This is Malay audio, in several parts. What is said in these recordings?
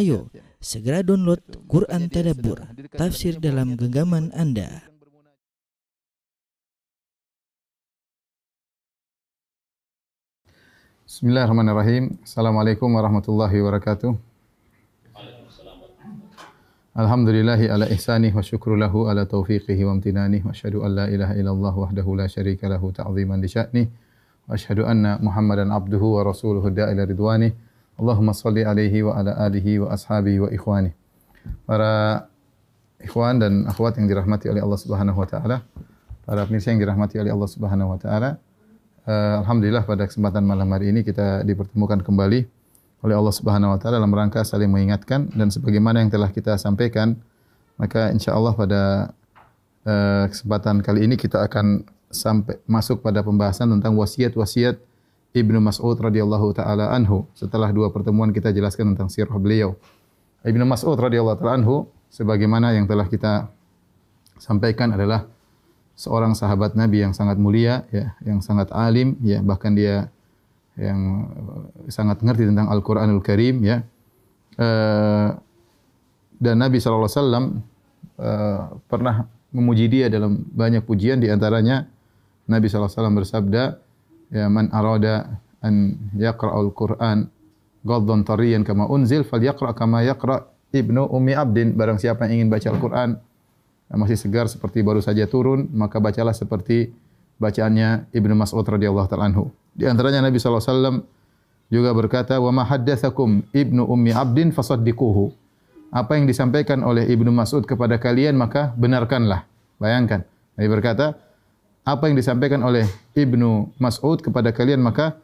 Ayo, segera download Quran Tadabbur, tafsir dalam genggaman Anda. Bismillahirrahmanirrahim. Assalamualaikum warahmatullahi wabarakatuh. Alhamdulillahi ala ihsanih wa syukru lahu ala taufiqihi wa amtinanih wa asyhadu an la ilaha illallah wahdahu la syarika lahu ta'ziman li sya'nih wa asyhadu anna Muhammadan abduhu wa rasuluhu da'ila ridwanih Allahumma salli alaihi wa ala alihi wa ashabihi wa ikhwani. Para ikhwan dan akhwat yang dirahmati oleh Allah Subhanahu wa taala, para pemirsa yang dirahmati oleh Allah Subhanahu wa taala. Uh, alhamdulillah pada kesempatan malam hari ini kita dipertemukan kembali oleh Allah Subhanahu wa taala dalam rangka saling mengingatkan dan sebagaimana yang telah kita sampaikan, maka insyaallah pada uh, kesempatan kali ini kita akan sampai masuk pada pembahasan tentang wasiat-wasiat Ibnu Mas'ud radhiyallahu taala anhu setelah dua pertemuan kita jelaskan tentang sirah beliau. Ibnu Mas'ud radhiyallahu taala anhu sebagaimana yang telah kita sampaikan adalah seorang sahabat Nabi yang sangat mulia ya, yang sangat alim ya, bahkan dia yang sangat mengerti tentang Al-Qur'anul Karim ya. Uh, dan Nabi sallallahu alaihi wasallam uh, pernah memuji dia dalam banyak pujian di antaranya Nabi sallallahu alaihi wasallam bersabda ya man arada an yaqra'ul Qur'an ghaddan tariyan kama unzil falyaqra' kama yaqra' Ibnu Ummi Abdin. Barang siapa yang ingin baca Al-Qur'an masih segar seperti baru saja turun maka bacalah seperti bacaannya Ibnu Mas'ud radhiyallahu taala anhu. Di antaranya Nabi sallallahu alaihi wasallam juga berkata wa ma haddatsakum Ibnu Ummi Abdin fasaddiquhu. Apa yang disampaikan oleh Ibnu Mas'ud kepada kalian maka benarkanlah. Bayangkan. Nabi berkata apa yang disampaikan oleh Ibnu Mas'ud kepada kalian maka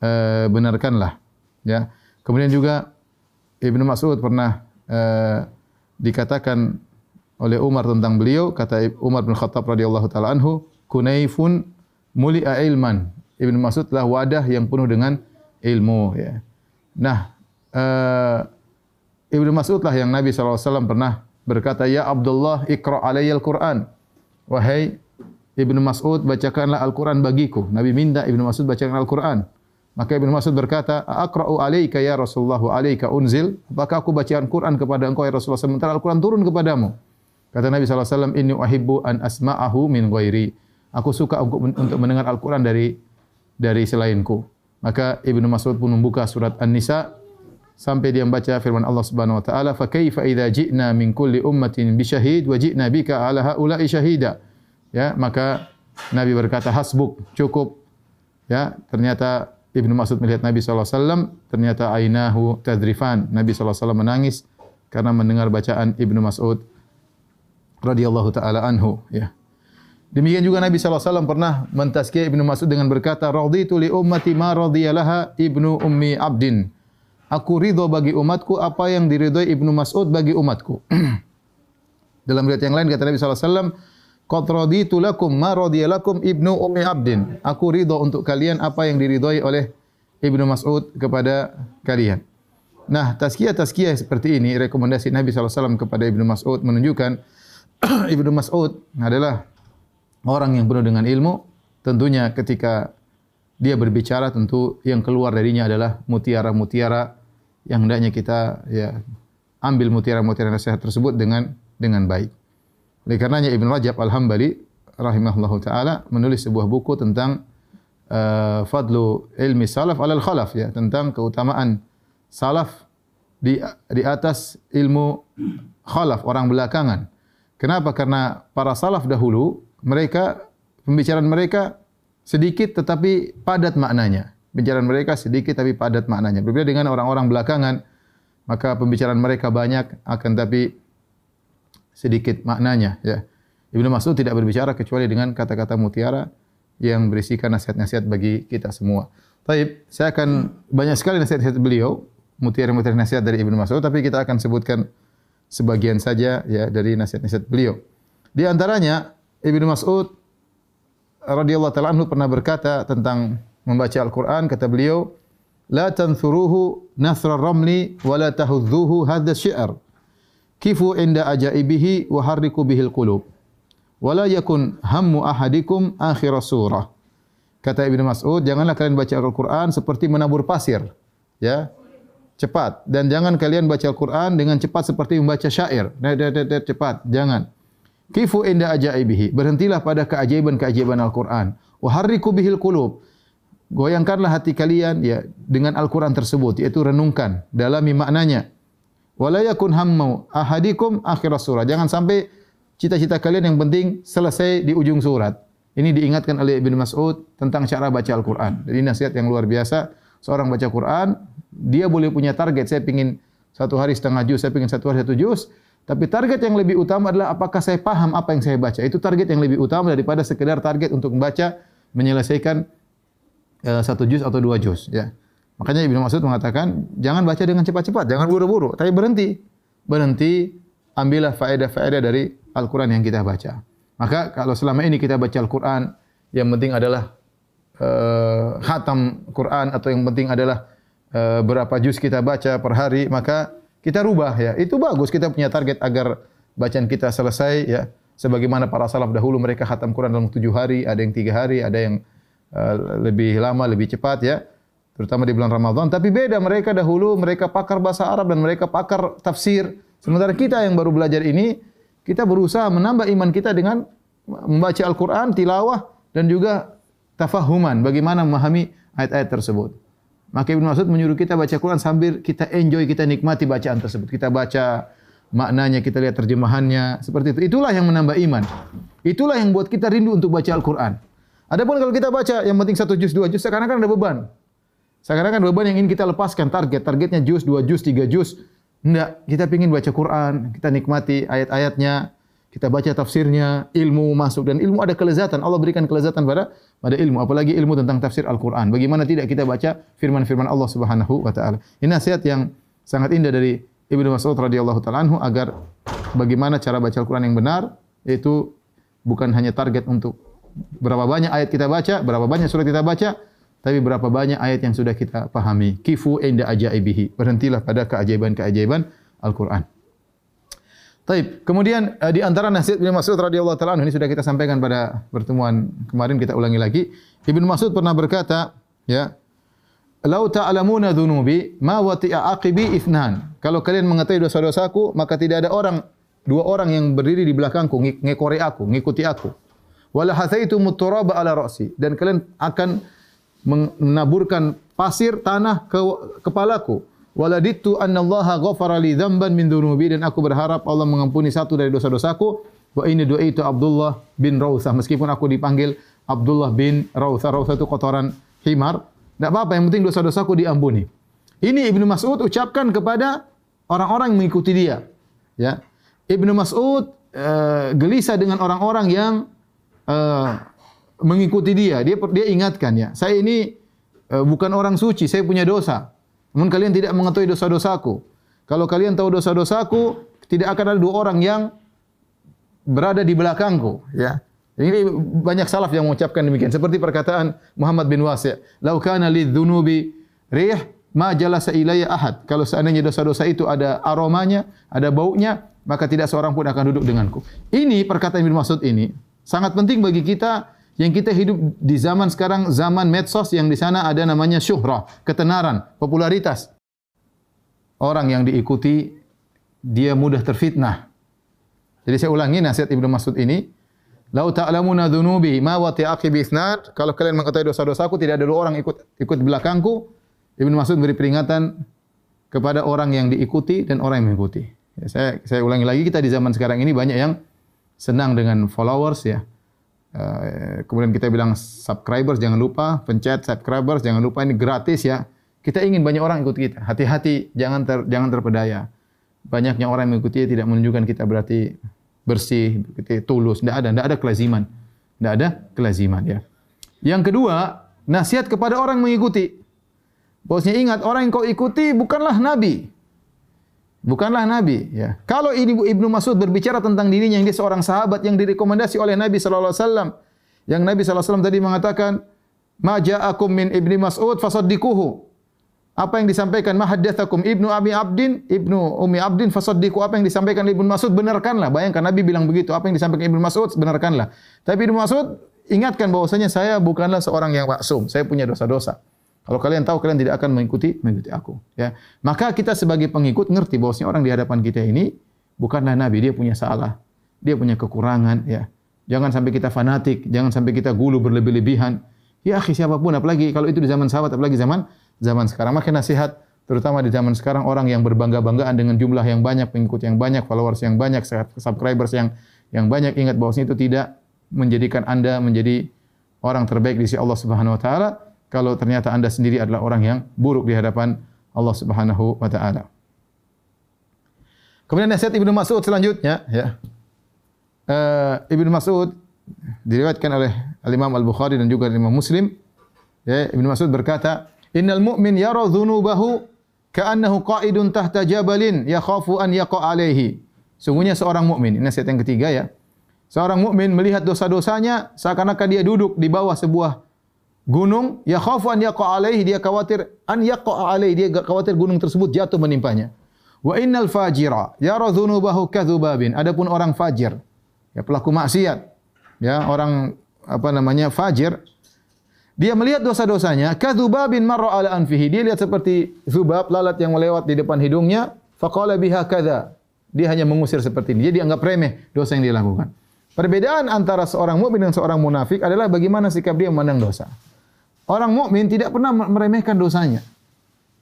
uh, benarkanlah ya. Kemudian juga Ibnu Mas'ud pernah uh, dikatakan oleh Umar tentang beliau. Kata Umar bin Khattab radhiyallahu taala anhu kunaifun muli'a ilman. Ibnu Mas'ud adalah wadah yang penuh dengan ilmu ya. Nah uh, Ibnu Mas'ud lah yang Nabi SAW pernah berkata ya Abdullah ikra alayya al-Quran wahai Ibnu Mas'ud bacakanlah Al-Quran bagiku. Nabi minta Ibnu Mas'ud bacakan Al-Quran. Maka Ibnu Mas'ud berkata, "Aqra'u 'alaika ya Rasulullah 'alaika unzil?" Apakah aku baca Al-Quran kepada engkau ya Rasulullah sementara Al-Quran turun kepadamu? Kata Nabi sallallahu alaihi wasallam, "Inni uhibbu an asma'ahu min ghairi." Aku suka untuk mendengar Al-Quran dari dari selainku. Maka Ibnu Mas'ud pun membuka surat An-Nisa sampai dia membaca firman Allah Subhanahu wa taala, "Fa kaifa idza ji'na min kulli ummatin bi syahid wa ji'na bika 'ala haula'i syahida?" Ya maka Nabi berkata hasbuk cukup. Ya ternyata Ibnu Mas'ud melihat Nabi wasallam ternyata ainahu tadrifan. Nabi wasallam menangis karena mendengar bacaan Ibnu Mas'ud radhiyallahu taala anhu ya. Demikian juga Nabi wasallam pernah mentazkiyah Ibnu Mas'ud dengan berkata raditu li ummati ma radiyalaha Ibnu Ummi Abdin. Aku ridho bagi umatku apa yang diridhoi Ibnu Mas'ud bagi umatku. Dalam riwayat yang lain kata Nabi sallallahu alaihi wasallam Qad raditu lakum ma radiyalakum Ibnu Ummi Abdin. Aku ridha untuk kalian apa yang diridhai oleh Ibnu Mas'ud kepada kalian. Nah, tazkiyah-tazkiyah seperti ini rekomendasi Nabi SAW kepada Ibnu Mas'ud menunjukkan Ibnu Mas'ud adalah orang yang penuh dengan ilmu. Tentunya ketika dia berbicara tentu yang keluar darinya adalah mutiara-mutiara yang hendaknya kita ya ambil mutiara-mutiara nasihat tersebut dengan dengan baik. Oleh karenanya Ibn Rajab Al-Hambali rahimahullahu taala menulis sebuah buku tentang uh, fadlu ilmi salaf alal khalaf ya tentang keutamaan salaf di di atas ilmu khalaf orang belakangan. Kenapa? Karena para salaf dahulu mereka pembicaraan mereka sedikit tetapi padat maknanya. Pembicaraan mereka sedikit tapi padat maknanya. Berbeda dengan orang-orang belakangan maka pembicaraan mereka banyak akan tapi sedikit maknanya ya. Ibnu Mas'ud tidak berbicara kecuali dengan kata-kata mutiara yang berisikan nasihat-nasihat bagi kita semua. Baik, saya akan banyak sekali nasihat-nasihat beliau, mutiara-mutiara nasihat dari Ibnu Mas'ud, tapi kita akan sebutkan sebagian saja ya dari nasihat-nasihat beliau. Di antaranya Ibnu Mas'ud radhiyallahu taala anhu pernah berkata tentang membaca Al-Qur'an kata beliau, "La tanfuruhu nasra ramli wa la tahudzuhu hadha syi'r." Kifu inda ajaibihi wa harriku bihil qulub wala yakun hammu ahadikum akhir surah kata Ibnu Mas'ud janganlah kalian baca Al-Qur'an seperti menabur pasir ya cepat dan jangan kalian baca Al-Quran dengan cepat seperti membaca syair. Cepat, jangan. Kifu inda ajaibihi. Berhentilah pada keajaiban-keajaiban Al-Quran. Waharriku bihil kulub. Goyangkanlah hati kalian ya dengan Al-Quran tersebut, yaitu renungkan, dalami maknanya. Walayakun hammu ahadikum akhir surah. Jangan sampai cita-cita kalian yang penting selesai di ujung surat. Ini diingatkan oleh Ibn Mas'ud tentang cara baca Al-Quran. Jadi nasihat yang luar biasa. Seorang baca Quran, dia boleh punya target. Saya ingin satu hari setengah juz, saya ingin satu hari satu juz. Tapi target yang lebih utama adalah apakah saya paham apa yang saya baca. Itu target yang lebih utama daripada sekedar target untuk membaca, menyelesaikan uh, satu juz atau dua juz. Ya. Makanya Ibn Mas'ud mengatakan, jangan baca dengan cepat-cepat, jangan buru-buru. Tapi berhenti. Berhenti, ambillah faedah-faedah dari Al-Quran yang kita baca. Maka kalau selama ini kita baca Al-Quran, yang penting adalah uh, khatam Quran atau yang penting adalah uh, berapa juz kita baca per hari, maka kita rubah ya. Itu bagus kita punya target agar bacaan kita selesai ya. Sebagaimana para salaf dahulu mereka khatam Quran dalam tujuh hari, ada yang tiga hari, ada yang uh, lebih lama, lebih cepat ya. Terutama di bulan Ramadan. Tapi beda mereka dahulu, mereka pakar bahasa Arab dan mereka pakar tafsir. Sementara kita yang baru belajar ini, kita berusaha menambah iman kita dengan membaca Al-Quran, tilawah dan juga tafahuman bagaimana memahami ayat-ayat tersebut. Maka Ibn Mas'ud menyuruh kita baca Quran sambil kita enjoy, kita nikmati bacaan tersebut. Kita baca maknanya, kita lihat terjemahannya, seperti itu. Itulah yang menambah iman. Itulah yang buat kita rindu untuk baca Al-Quran. Adapun kalau kita baca yang penting satu juz, dua juz, sekarang kan ada beban. Sekarang kan beban yang ingin kita lepaskan target. Targetnya juz, dua juz, tiga juz. Tidak, kita ingin baca Quran, kita nikmati ayat-ayatnya, kita baca tafsirnya, ilmu masuk dan ilmu ada kelezatan. Allah berikan kelezatan pada pada ilmu, apalagi ilmu tentang tafsir Al-Quran. Bagaimana tidak kita baca firman-firman Allah Subhanahu wa taala. Ini nasihat yang sangat indah dari Ibnu Mas'ud radhiyallahu taala anhu agar bagaimana cara baca Al-Quran yang benar itu bukan hanya target untuk berapa banyak ayat kita baca, berapa banyak surat kita baca, tapi berapa banyak ayat yang sudah kita pahami. Kifu inda ajaibihi. Berhentilah pada keajaiban-keajaiban Al-Quran. Taib. Kemudian uh, di antara nasihat Ibnu Mas'ud radhiyallahu taala ini sudah kita sampaikan pada pertemuan kemarin kita ulangi lagi. Ibnu Mas'ud pernah berkata, ya, "Lau ta'lamuna dhunubi ma wati'a aqibi ithnan." Kalau kalian mengetahui dosa-dosaku, maka tidak ada orang dua orang yang berdiri di belakangku ngekore aku, ngikuti aku. Wala hathaitu muturaba ala ra'si dan kalian akan menaburkan pasir tanah ke kepalaku. Waladitu anna Allah ghafara li dhanban min dhunubi dan aku berharap Allah mengampuni satu dari dosa-dosaku. Wa ini doa itu Abdullah bin Rawthah meskipun aku dipanggil Abdullah bin Rawthah. Rawthah itu kotoran himar. Tidak apa-apa, yang penting dosa-dosaku diampuni. Ini Ibnu Mas'ud ucapkan kepada orang-orang yang mengikuti dia. Ya. Ibnu Mas'ud uh, gelisah dengan orang-orang yang uh, mengikuti dia. Dia dia ingatkan ya, saya ini uh, bukan orang suci, saya punya dosa. Namun kalian tidak mengetahui dosa-dosaku. Kalau kalian tahu dosa-dosaku, tidak akan ada dua orang yang berada di belakangku, ya. Ini banyak salaf yang mengucapkan demikian. Seperti perkataan Muhammad bin Wasi', "Lau kana lidzunubi rih ma jalasa ilayya ahad." Kalau seandainya dosa-dosa itu ada aromanya, ada baunya, maka tidak seorang pun akan duduk denganku. Ini perkataan Ibnu Mas'ud ini sangat penting bagi kita yang kita hidup di zaman sekarang zaman medsos yang di sana ada namanya syuhrah, ketenaran, popularitas. Orang yang diikuti dia mudah terfitnah. Jadi saya ulangi nasihat Ibnu Mas'ud ini, "Lau ta'lamuna dzunubi ma wa ta'qibi isnad." Kalau kalian mengetahui dosa-dosaku tidak ada orang ikut ikut belakangku. Ibnu Mas'ud beri peringatan kepada orang yang diikuti dan orang yang mengikuti. Ya, saya saya ulangi lagi kita di zaman sekarang ini banyak yang senang dengan followers ya. Eh, kemudian kita bilang subscribers jangan lupa pencet subscribers jangan lupa ini gratis ya. Kita ingin banyak orang ikut kita. Hati-hati jangan ter, jangan terpedaya. Banyaknya orang yang mengikuti tidak menunjukkan kita berarti bersih, kita tulus. Tidak ada, tidak ada kelaziman. Tidak ada kelaziman ya. Yang kedua, nasihat kepada orang mengikuti. Bosnya ingat orang yang kau ikuti bukanlah nabi. Bukanlah Nabi. Ya. Kalau ini Ibnu Mas'ud berbicara tentang dirinya yang dia seorang sahabat yang direkomendasi oleh Nabi Sallallahu Alaihi Wasallam, yang Nabi Sallallahu Alaihi Wasallam tadi mengatakan, Maja akum min Ibnu Mas'ud fasaddiquhu. Apa yang disampaikan mahaddatsakum Ibnu Abi Abdin, Ibnu Umi Abdin fasaddiqu apa yang disampaikan Ibnu Mas'ud benarkanlah. Bayangkan Nabi bilang begitu, apa yang disampaikan Ibnu Mas'ud benarkanlah. Tapi Ibnu Mas'ud ingatkan bahwasanya saya bukanlah seorang yang maksum, saya punya dosa-dosa. Kalau kalian tahu kalian tidak akan mengikuti mengikuti aku. Ya. Maka kita sebagai pengikut ngerti bahwasanya orang di hadapan kita ini bukanlah nabi, dia punya salah, dia punya kekurangan. Ya. Jangan sampai kita fanatik, jangan sampai kita gulu berlebih-lebihan. Ya, akhi siapapun, apalagi kalau itu di zaman sahabat, apalagi zaman zaman sekarang. Maka nasihat, terutama di zaman sekarang orang yang berbangga-banggaan dengan jumlah yang banyak, pengikut yang banyak, followers yang banyak, subscribers yang yang banyak ingat bahwasanya itu tidak menjadikan anda menjadi orang terbaik di sisi Allah Subhanahu Wa Taala. Kalau ternyata anda sendiri adalah orang yang buruk di hadapan Allah Subhanahu Wa Taala. Kemudian nasihat Ibnu Mas'ud selanjutnya, ya. Uh, Ibnu Mas'ud diriwayatkan oleh Al Imam Al Bukhari dan juga Imam Muslim. Ya, Ibnu Mas'ud berkata, "Innal mu'min yara dhunubahu ka'annahu qa'idun tahta jabalin yakhafu an yaqa alaihi." Sungguhnya seorang mukmin, ini nasihat yang ketiga ya. Seorang mukmin melihat dosa-dosanya seakan-akan dia duduk di bawah sebuah gunung, ya khafu an yaqa alaihi, dia khawatir an yaqa alaihi, dia khawatir gunung tersebut jatuh menimpanya. Wa innal fajira yara dhunubahu kadzubabin. Adapun orang fajir, ya pelaku maksiat, ya orang apa namanya fajir, dia melihat dosa-dosanya kadzubabin marra ala anfihi. Dia lihat seperti zubab lalat yang melewat di depan hidungnya, faqala biha kadza. Dia hanya mengusir seperti ini. Dia dianggap remeh dosa yang dia lakukan. Perbedaan antara seorang mukmin dan seorang munafik adalah bagaimana sikap dia memandang dosa. Orang mukmin tidak pernah meremehkan dosanya.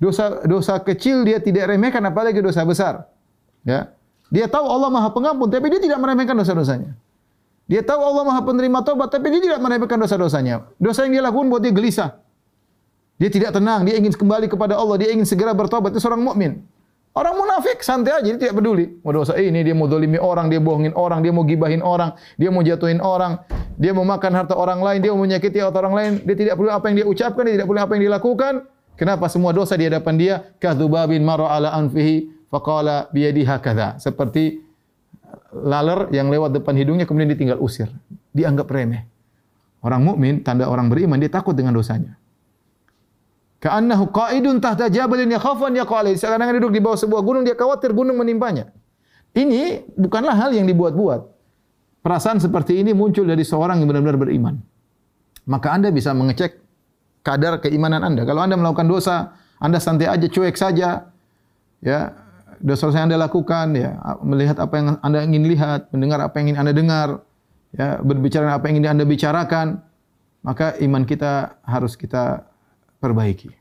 Dosa dosa kecil dia tidak remehkan apalagi dosa besar. Ya. Dia tahu Allah Maha Pengampun tapi dia tidak meremehkan dosa-dosanya. Dia tahu Allah Maha Penerima taubat tapi dia tidak meremehkan dosa-dosanya. Dosa yang dia lakukan buat dia gelisah. Dia tidak tenang, dia ingin kembali kepada Allah, dia ingin segera bertobat. Itu seorang mukmin. Orang munafik santai aja, dia tidak peduli. Mau dosa ini, dia mau dolimi orang, dia bohongin orang, dia mau gibahin orang, dia mau jatuhin orang, dia mau makan harta orang lain, dia mau menyakiti harta orang lain. Dia tidak peduli apa yang dia ucapkan, dia tidak peduli apa yang dia lakukan. Kenapa semua dosa di hadapan dia? Kadzubabin marra ala anfihi faqala bi yadihi hakadha. Seperti laler yang lewat depan hidungnya kemudian ditinggal usir. Dianggap remeh. Orang mukmin, tanda orang beriman, dia takut dengan dosanya. Ka'annahu qa'idun tahta jabalin yakhafu an yaqa alaihi. Sekarang dia duduk di bawah sebuah gunung, dia khawatir gunung menimpanya. Ini bukanlah hal yang dibuat-buat. Perasaan seperti ini muncul dari seorang yang benar-benar beriman. Maka Anda bisa mengecek kadar keimanan Anda. Kalau Anda melakukan dosa, Anda santai aja, cuek saja. Ya, dosa yang Anda lakukan, ya, melihat apa yang Anda ingin lihat, mendengar apa yang ingin Anda dengar, ya, berbicara apa yang ingin Anda bicarakan, maka iman kita harus kita perbaiki.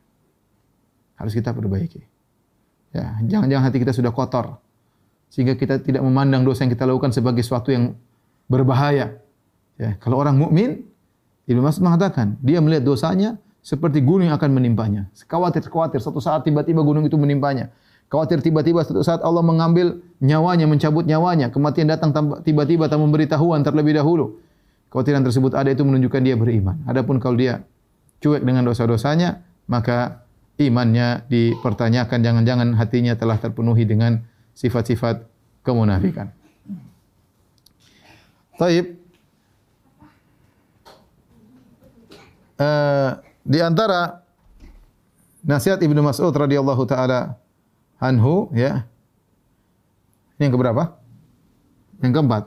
Harus kita perbaiki. Ya, jangan-jangan hati kita sudah kotor sehingga kita tidak memandang dosa yang kita lakukan sebagai sesuatu yang berbahaya. Ya, kalau orang mukmin, Ibnu Mas'ud mengatakan, dia melihat dosanya seperti gunung yang akan menimpanya. Khawatir-khawatir satu saat tiba-tiba gunung itu menimpanya. Khawatir tiba-tiba satu saat Allah mengambil nyawanya, mencabut nyawanya, kematian datang tiba-tiba tanpa memberitahuan terlebih dahulu. Kekhawatiran tersebut ada itu menunjukkan dia beriman. Adapun kalau dia cuek dengan dosa-dosanya, maka imannya dipertanyakan jangan-jangan hatinya telah terpenuhi dengan sifat-sifat kemunafikan. Taib. Uh, di antara nasihat Ibnu Mas'ud radhiyallahu taala anhu ya. Yang keberapa? Yang keempat.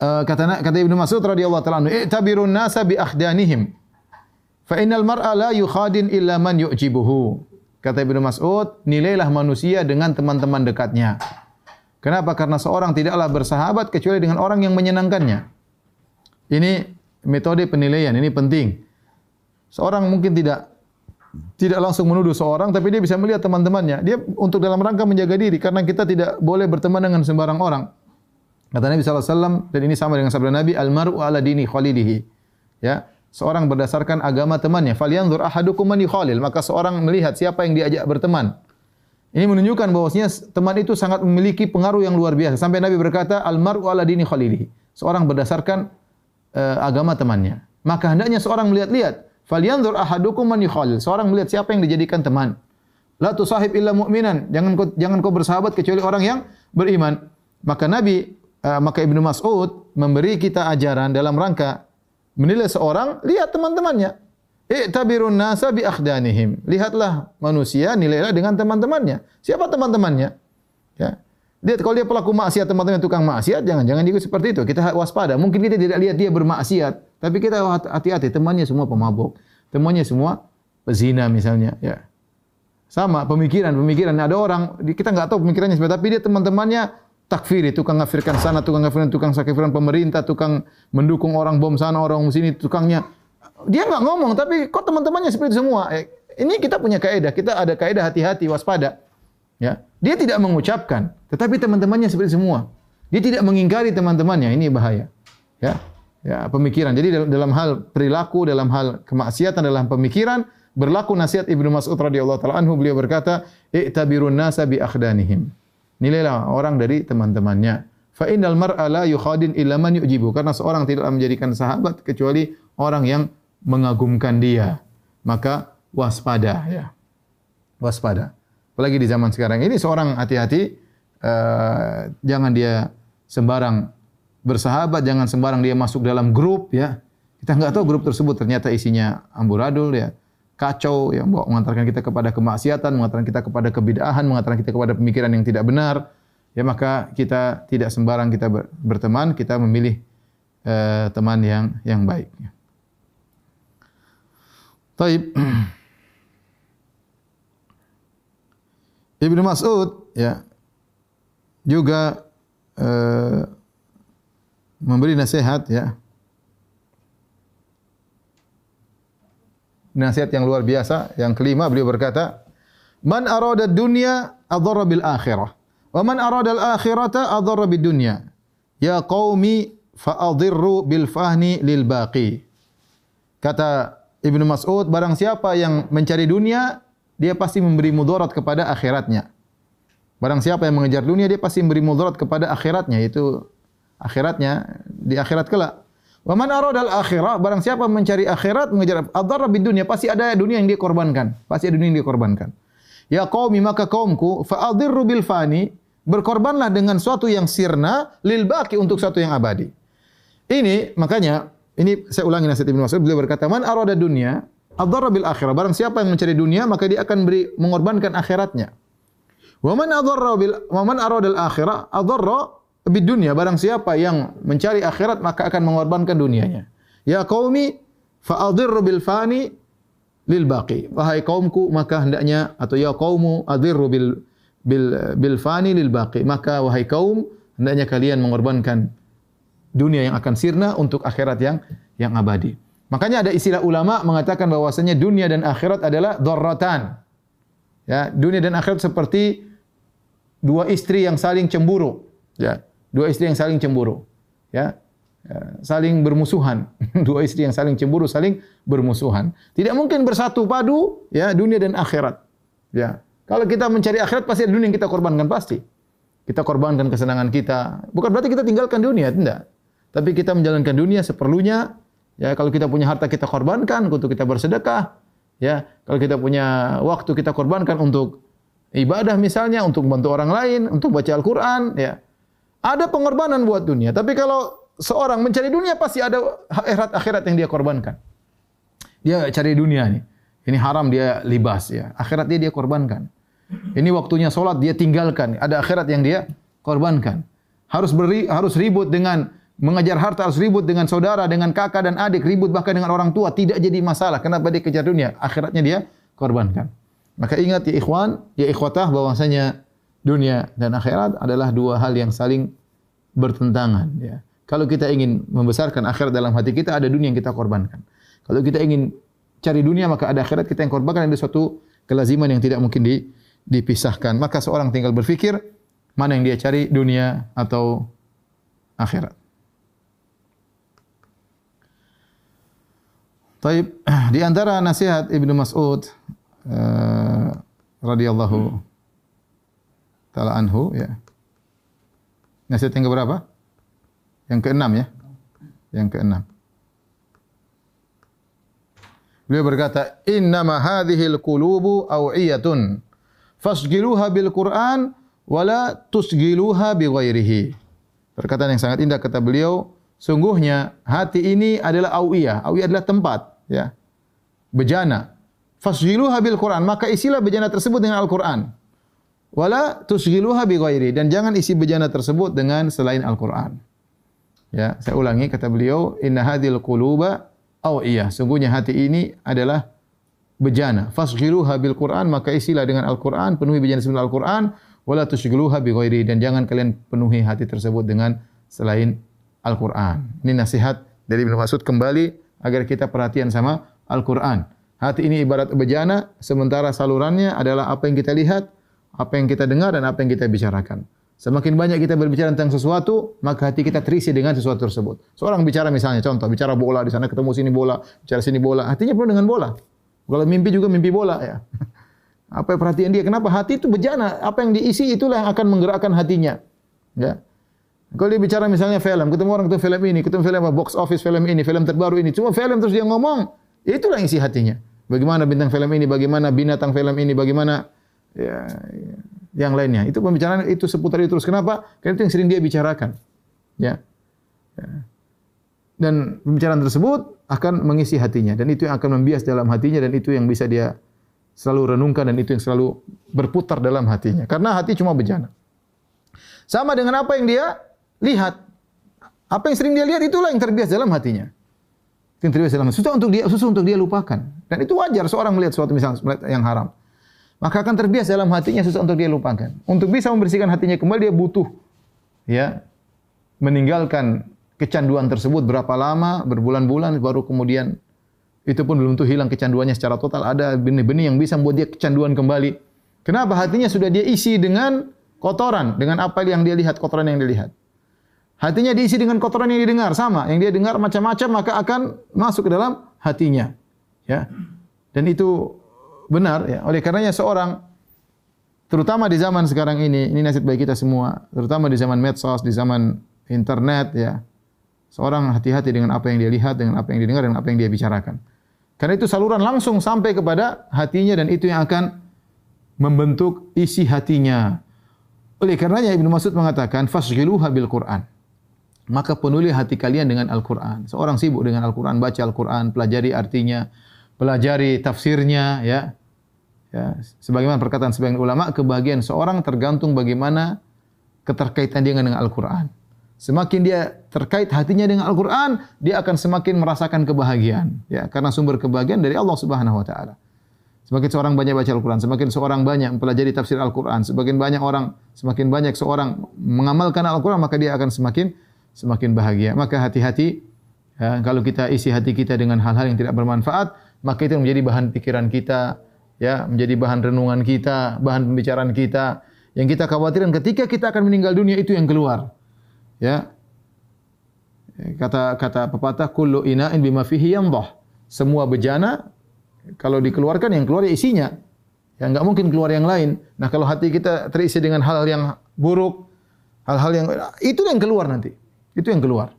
Uh, kata kata Ibnu Mas'ud radhiyallahu taala anhu, "I'tabirun nasa bi akhdanihim." Fa innal mar'a la yukhadin illa man yu'jibuhu. Kata Ibnu Mas'ud, nilailah manusia dengan teman-teman dekatnya. Kenapa? Karena seorang tidaklah bersahabat kecuali dengan orang yang menyenangkannya. Ini metode penilaian, ini penting. Seorang mungkin tidak tidak langsung menuduh seorang tapi dia bisa melihat teman-temannya. Dia untuk dalam rangka menjaga diri karena kita tidak boleh berteman dengan sembarang orang. Kata Nabi wasallam dan ini sama dengan sabda Nabi, "Al-mar'u ala dini khalilihi." Ya, seorang berdasarkan agama temannya. Falyanzur ahadukum man yukhalil. Maka seorang melihat siapa yang diajak berteman. Ini menunjukkan bahwasanya teman itu sangat memiliki pengaruh yang luar biasa. Sampai Nabi berkata, "Al-mar'u ala dini khalilihi." Seorang berdasarkan uh, agama temannya. Maka hendaknya seorang melihat-lihat. Falyanzur ahadukum man yukhalil. Seorang melihat siapa yang dijadikan teman. La tusahib illa mu'minan. Jangan kau, jangan kau bersahabat kecuali orang yang beriman. Maka Nabi, uh, maka Ibnu Mas'ud memberi kita ajaran dalam rangka menilai seorang, lihat teman-temannya. I'tabirun nasa bi akhdanihim. Lihatlah manusia, nilailah dengan teman-temannya. Siapa teman-temannya? Ya. Lihat kalau dia pelaku maksiat, teman-teman tukang maksiat, jangan-jangan juga seperti itu. Kita waspada. Mungkin kita tidak lihat dia bermaksiat, tapi kita hati-hati, temannya semua pemabuk. temannya semua pezina misalnya, ya. Sama pemikiran, pemikiran. Ada orang kita enggak tahu pemikirannya seperti tapi dia teman-temannya takfiri, tukang ngafirkan sana, tukang ngafirkan, tukang sakifiran pemerintah, tukang mendukung orang bom sana, orang sini, tukangnya. Dia enggak ngomong, tapi kok teman-temannya seperti itu semua. Eh, ini kita punya kaidah, kita ada kaidah hati-hati, waspada. Ya, dia tidak mengucapkan, tetapi teman-temannya seperti semua. Dia tidak mengingkari teman-temannya, ini bahaya. Ya, ya pemikiran. Jadi dalam hal perilaku, dalam hal kemaksiatan, dalam pemikiran, berlaku nasihat Ibnu Mas'ud radhiyallahu taala anhu beliau berkata, "I'tabirun nasa bi akhdanihim." Nilailah orang dari teman-temannya. Fa innal mar'a la yukhadin illa man yujibu karena seorang tidak menjadikan sahabat kecuali orang yang mengagumkan dia. Maka waspada ya. Waspada. Apalagi di zaman sekarang ini seorang hati-hati uh, jangan dia sembarang bersahabat, jangan sembarang dia masuk dalam grup ya. Kita enggak tahu grup tersebut ternyata isinya amburadul ya kacau yang mengantarkan kita kepada kemaksiatan, mengantarkan kita kepada kebidahan, mengantarkan kita kepada pemikiran yang tidak benar, ya maka kita tidak sembarang kita berteman, kita memilih uh, teman yang yang baik. Taib. Ibnu Mas'ud ya juga uh, memberi nasihat ya nasihat yang luar biasa. Yang kelima beliau berkata, "Man arada dunya adharra bil akhirah, wa man arada al akhirata adharra bid dunya. Ya qaumi fa adhirru bil fahni lil baqi." Kata Ibnu Mas'ud, barang siapa yang mencari dunia, dia pasti memberi mudarat kepada akhiratnya. Barang siapa yang mengejar dunia, dia pasti memberi mudarat kepada akhiratnya, yaitu akhiratnya di akhirat kelak. Wa man arada al-akhirah, barang siapa mencari akhirat, mengejar ad-dharra bid dunya, pasti ada dunia yang dia korbankan. Pasti ada dunia yang dia korbankan. Ya qaumi maka kaumku fa adhirru bil fani, berkorbanlah dengan suatu yang sirna lil baqi untuk suatu yang abadi. Ini makanya ini saya ulangi nasihat Ibnu Mas'ud beliau berkata man arada dunya ad-dharra bil akhirah, barang siapa yang mencari dunia maka dia akan beri mengorbankan akhiratnya. Wa man adharra bil wa man arada al-akhirah adharra bid dunia barang siapa yang mencari akhirat maka akan mengorbankan dunianya. Ya qaumi fa bil fani lil baqi. Wahai kaumku maka hendaknya atau ya qaumu adirru bil bil bil fani lil baqi. Maka wahai kaum hendaknya kalian mengorbankan dunia yang akan sirna untuk akhirat yang yang abadi. Makanya ada istilah ulama mengatakan bahwasanya dunia dan akhirat adalah dharratan. Ya, dunia dan akhirat seperti dua istri yang saling cemburu. Ya, dua istri yang saling cemburu. Ya. ya saling bermusuhan. dua istri yang saling cemburu, saling bermusuhan. Tidak mungkin bersatu padu ya dunia dan akhirat. Ya. Kalau kita mencari akhirat pasti ada dunia yang kita korbankan pasti. Kita korbankan kesenangan kita. Bukan berarti kita tinggalkan dunia, tidak. Tapi kita menjalankan dunia seperlunya. Ya, kalau kita punya harta kita korbankan untuk kita bersedekah. Ya, kalau kita punya waktu kita korbankan untuk ibadah misalnya, untuk membantu orang lain, untuk baca Al-Qur'an, ya. Ada pengorbanan buat dunia, tapi kalau seorang mencari dunia pasti ada akhirat akhirat yang dia korbankan. Dia cari dunia ini. Ini haram dia libas ya. Akhirat dia dia korbankan. Ini waktunya solat dia tinggalkan. Ada akhirat yang dia korbankan. Harus beri, harus ribut dengan mengejar harta, harus ribut dengan saudara, dengan kakak dan adik, ribut bahkan dengan orang tua tidak jadi masalah. Kenapa dia kejar dunia? Akhiratnya dia korbankan. Maka ingat ya ikhwan, ya ikhwatah bahwasanya dunia dan akhirat adalah dua hal yang saling bertentangan. Ya. Kalau kita ingin membesarkan akhirat dalam hati kita, ada dunia yang kita korbankan. Kalau kita ingin cari dunia, maka ada akhirat kita yang korbankan. Ada suatu kelaziman yang tidak mungkin di, dipisahkan. Maka seorang tinggal berfikir, mana yang dia cari, dunia atau akhirat. Taib, di antara nasihat Ibnu Mas'ud uh, radhiyallahu taala anhu ya. Nasihat yang berapa? Yang keenam ya. Yang keenam. Beliau berkata, "Inna ma hadhihi al-qulubu aw'iyatun. Fasghiluha bil Qur'an wala tusghiluha bi ghairihi." Perkataan yang sangat indah kata beliau, sungguhnya hati ini adalah awiyah. Awiyah adalah tempat, ya. Bejana. Fasghiluha bil Qur'an, maka isilah bejana tersebut dengan Al-Qur'an wala tusghiluha bi ghairi dan jangan isi bejana tersebut dengan selain Al-Qur'an. Ya, saya ulangi kata beliau, inna hadhil quluba Oh iya, sungguhnya hati ini adalah bejana. Fasghiluha bil Quran, maka isilah dengan Al-Quran, penuhi bejana dengan Al-Quran, wala tushghiluha bi ghairi dan jangan kalian penuhi hati tersebut dengan selain Al-Quran. Ini nasihat dari Ibnu Mas'ud kembali agar kita perhatian sama Al-Quran. Hati ini ibarat bejana, sementara salurannya adalah apa yang kita lihat, apa yang kita dengar dan apa yang kita bicarakan. Semakin banyak kita berbicara tentang sesuatu, maka hati kita terisi dengan sesuatu tersebut. Seorang bicara misalnya, contoh, bicara bola, di sana ketemu sini bola, bicara sini bola, hatinya penuh dengan bola. Kalau mimpi juga mimpi bola ya. Apa perhatian dia? Kenapa hati itu bejana? Apa yang diisi itulah yang akan menggerakkan hatinya. Ya. Kalau dia bicara misalnya film, ketemu orang ketemu film ini, ketemu film apa, box office film ini, film terbaru ini, cuma film terus dia ngomong, itulah yang isi hatinya. Bagaimana bintang film ini, bagaimana binatang film ini, bagaimana ya, ya, yang lainnya. Itu pembicaraan itu seputar itu terus. Kenapa? Karena itu yang sering dia bicarakan. Ya. ya. Dan pembicaraan tersebut akan mengisi hatinya dan itu yang akan membias dalam hatinya dan itu yang bisa dia selalu renungkan dan itu yang selalu berputar dalam hatinya. Karena hati cuma bejana. Sama dengan apa yang dia lihat. Apa yang sering dia lihat itulah yang terbiasa dalam hatinya. Yang terbiasa dalam susah untuk dia susah untuk dia lupakan. Dan itu wajar seorang melihat sesuatu misalnya yang haram. Maka akan terbiasa dalam hatinya susah untuk dia lupakan. Untuk bisa membersihkan hatinya kembali dia butuh ya meninggalkan kecanduan tersebut berapa lama, berbulan-bulan baru kemudian itu pun belum tentu hilang kecanduannya secara total. Ada benih-benih yang bisa membuat dia kecanduan kembali. Kenapa? Hatinya sudah dia isi dengan kotoran, dengan apa yang dia lihat, kotoran yang dia lihat. Hatinya diisi dengan kotoran yang didengar sama, yang dia dengar macam-macam maka akan masuk ke dalam hatinya. Ya. Dan itu benar ya. Oleh karenanya seorang terutama di zaman sekarang ini, ini nasihat bagi kita semua, terutama di zaman medsos, di zaman internet ya. Seorang hati-hati dengan apa yang dia lihat, dengan apa yang dia dengar, dengan apa yang dia bicarakan. Karena itu saluran langsung sampai kepada hatinya dan itu yang akan membentuk isi hatinya. Oleh karenanya Ibnu Mas'ud mengatakan fasghiluha bil Quran maka penuhi hati kalian dengan Al-Quran. Seorang sibuk dengan Al-Quran, baca Al-Quran, pelajari artinya, pelajari tafsirnya, ya. Ya. Sebagaimana perkataan sebagian ulama, kebahagiaan seorang tergantung bagaimana keterkaitan dia dengan Al-Quran. Semakin dia terkait hatinya dengan Al-Quran, dia akan semakin merasakan kebahagiaan. Ya, karena sumber kebahagiaan dari Allah Subhanahu Wa Taala. Semakin seorang banyak baca Al-Quran, semakin seorang banyak mempelajari tafsir Al-Quran, semakin banyak orang, semakin banyak seorang mengamalkan Al-Quran, maka dia akan semakin semakin bahagia. Maka hati-hati ya, kalau kita isi hati kita dengan hal-hal yang tidak bermanfaat, maka itu menjadi bahan pikiran kita, ya, menjadi bahan renungan kita, bahan pembicaraan kita. Yang kita khawatirkan ketika kita akan meninggal dunia itu yang keluar. Ya. Kata kata pepatah kullu ina'in bima fihi yamdah. Semua bejana kalau dikeluarkan yang keluar ya isinya. Ya enggak mungkin keluar yang lain. Nah, kalau hati kita terisi dengan hal-hal yang buruk, hal-hal yang itu yang keluar nanti. Itu yang keluar.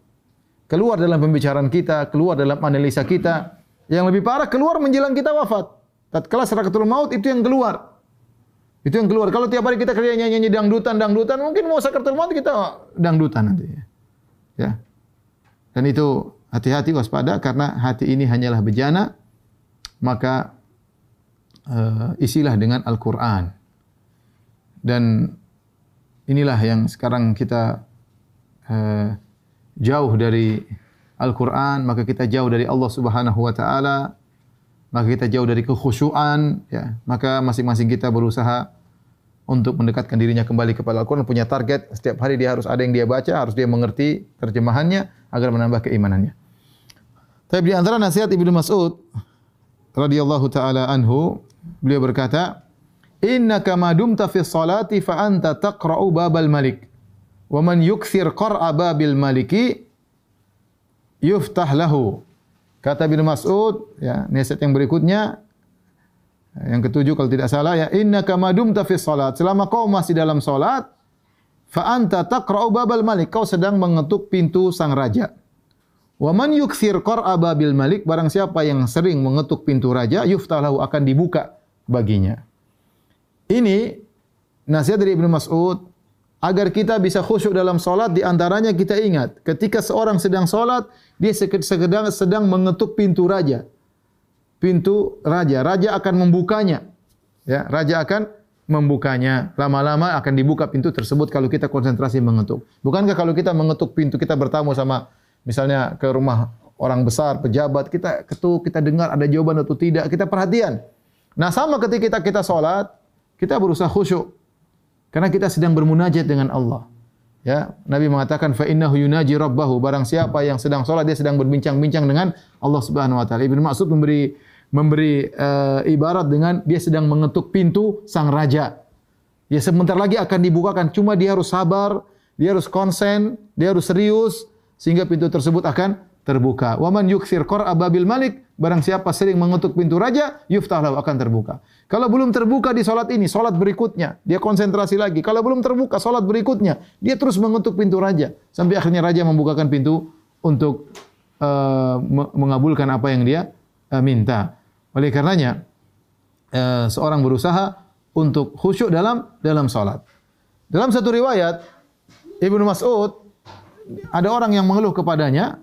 Keluar dalam pembicaraan kita, keluar dalam analisa kita. Yang lebih parah, keluar menjelang kita wafat. Tatkala serakatul maut, itu yang keluar. Itu yang keluar. Kalau tiap hari kita kerja nyanyi-nyanyi dangdutan, dangdutan, mungkin mau serakatul maut kita dangdutan nanti. Ya. Dan itu hati-hati waspada karena hati ini hanyalah bejana, maka uh, isilah dengan Al-Quran. Dan inilah yang sekarang kita uh, jauh dari Al-Quran, maka kita jauh dari Allah Subhanahu Wa Taala, maka kita jauh dari kekhusyuan, ya. maka masing-masing kita berusaha untuk mendekatkan dirinya kembali kepada Al-Quran, punya target setiap hari dia harus ada yang dia baca, harus dia mengerti terjemahannya agar menambah keimanannya. Tapi di antara nasihat Ibnu Mas'ud radhiyallahu taala anhu, beliau berkata, "Innaka ma dumta fi sholati fa anta taqra'u babal malik." wa man yukthir qar'a babil maliki yuftah lahu kata bin Mas'ud ya nasihat yang berikutnya. Yang ketujuh kalau tidak salah ya innaka madumta fi salat. Selama kau masih dalam salat fa anta taqra'u babal malik. Kau sedang mengetuk pintu sang raja. Wa man yukthir qar'a babil malik barang siapa yang sering mengetuk pintu raja yuftah lahu akan dibuka baginya. Ini nasihat dari Ibnu Mas'ud agar kita bisa khusyuk dalam solat di antaranya kita ingat ketika seorang sedang solat dia sedang sedang mengetuk pintu raja. Pintu raja. Raja akan membukanya. Ya raja akan membukanya. Lama-lama akan dibuka pintu tersebut kalau kita konsentrasi mengetuk. Bukankah kalau kita mengetuk pintu kita bertamu sama misalnya ke rumah orang besar, pejabat, kita ketuk, kita dengar ada jawaban atau tidak, kita perhatian. Nah, sama ketika kita kita salat, kita berusaha khusyuk. Karena kita sedang bermunajat dengan Allah. Ya, Nabi mengatakan fa innahu yunaji rabbahu barang siapa yang sedang salat dia sedang berbincang-bincang dengan Allah Subhanahu wa taala. Ibnu Mas'ud memberi memberi uh, ibarat dengan dia sedang mengetuk pintu sang raja. Ya sebentar lagi akan dibukakan cuma dia harus sabar, dia harus konsen, dia harus serius sehingga pintu tersebut akan terbuka. Wa man yukthir qara'a babil malik, barang siapa sering mengetuk pintu raja, yuftah lahu akan terbuka. Kalau belum terbuka di solat ini, solat berikutnya, dia konsentrasi lagi. Kalau belum terbuka solat berikutnya, dia terus mengetuk pintu raja sampai akhirnya raja membukakan pintu untuk uh, mengabulkan apa yang dia uh, minta. Oleh karenanya, uh, seorang berusaha untuk khusyuk dalam dalam solat. Dalam satu riwayat, Ibnu Mas'ud ada orang yang mengeluh kepadanya,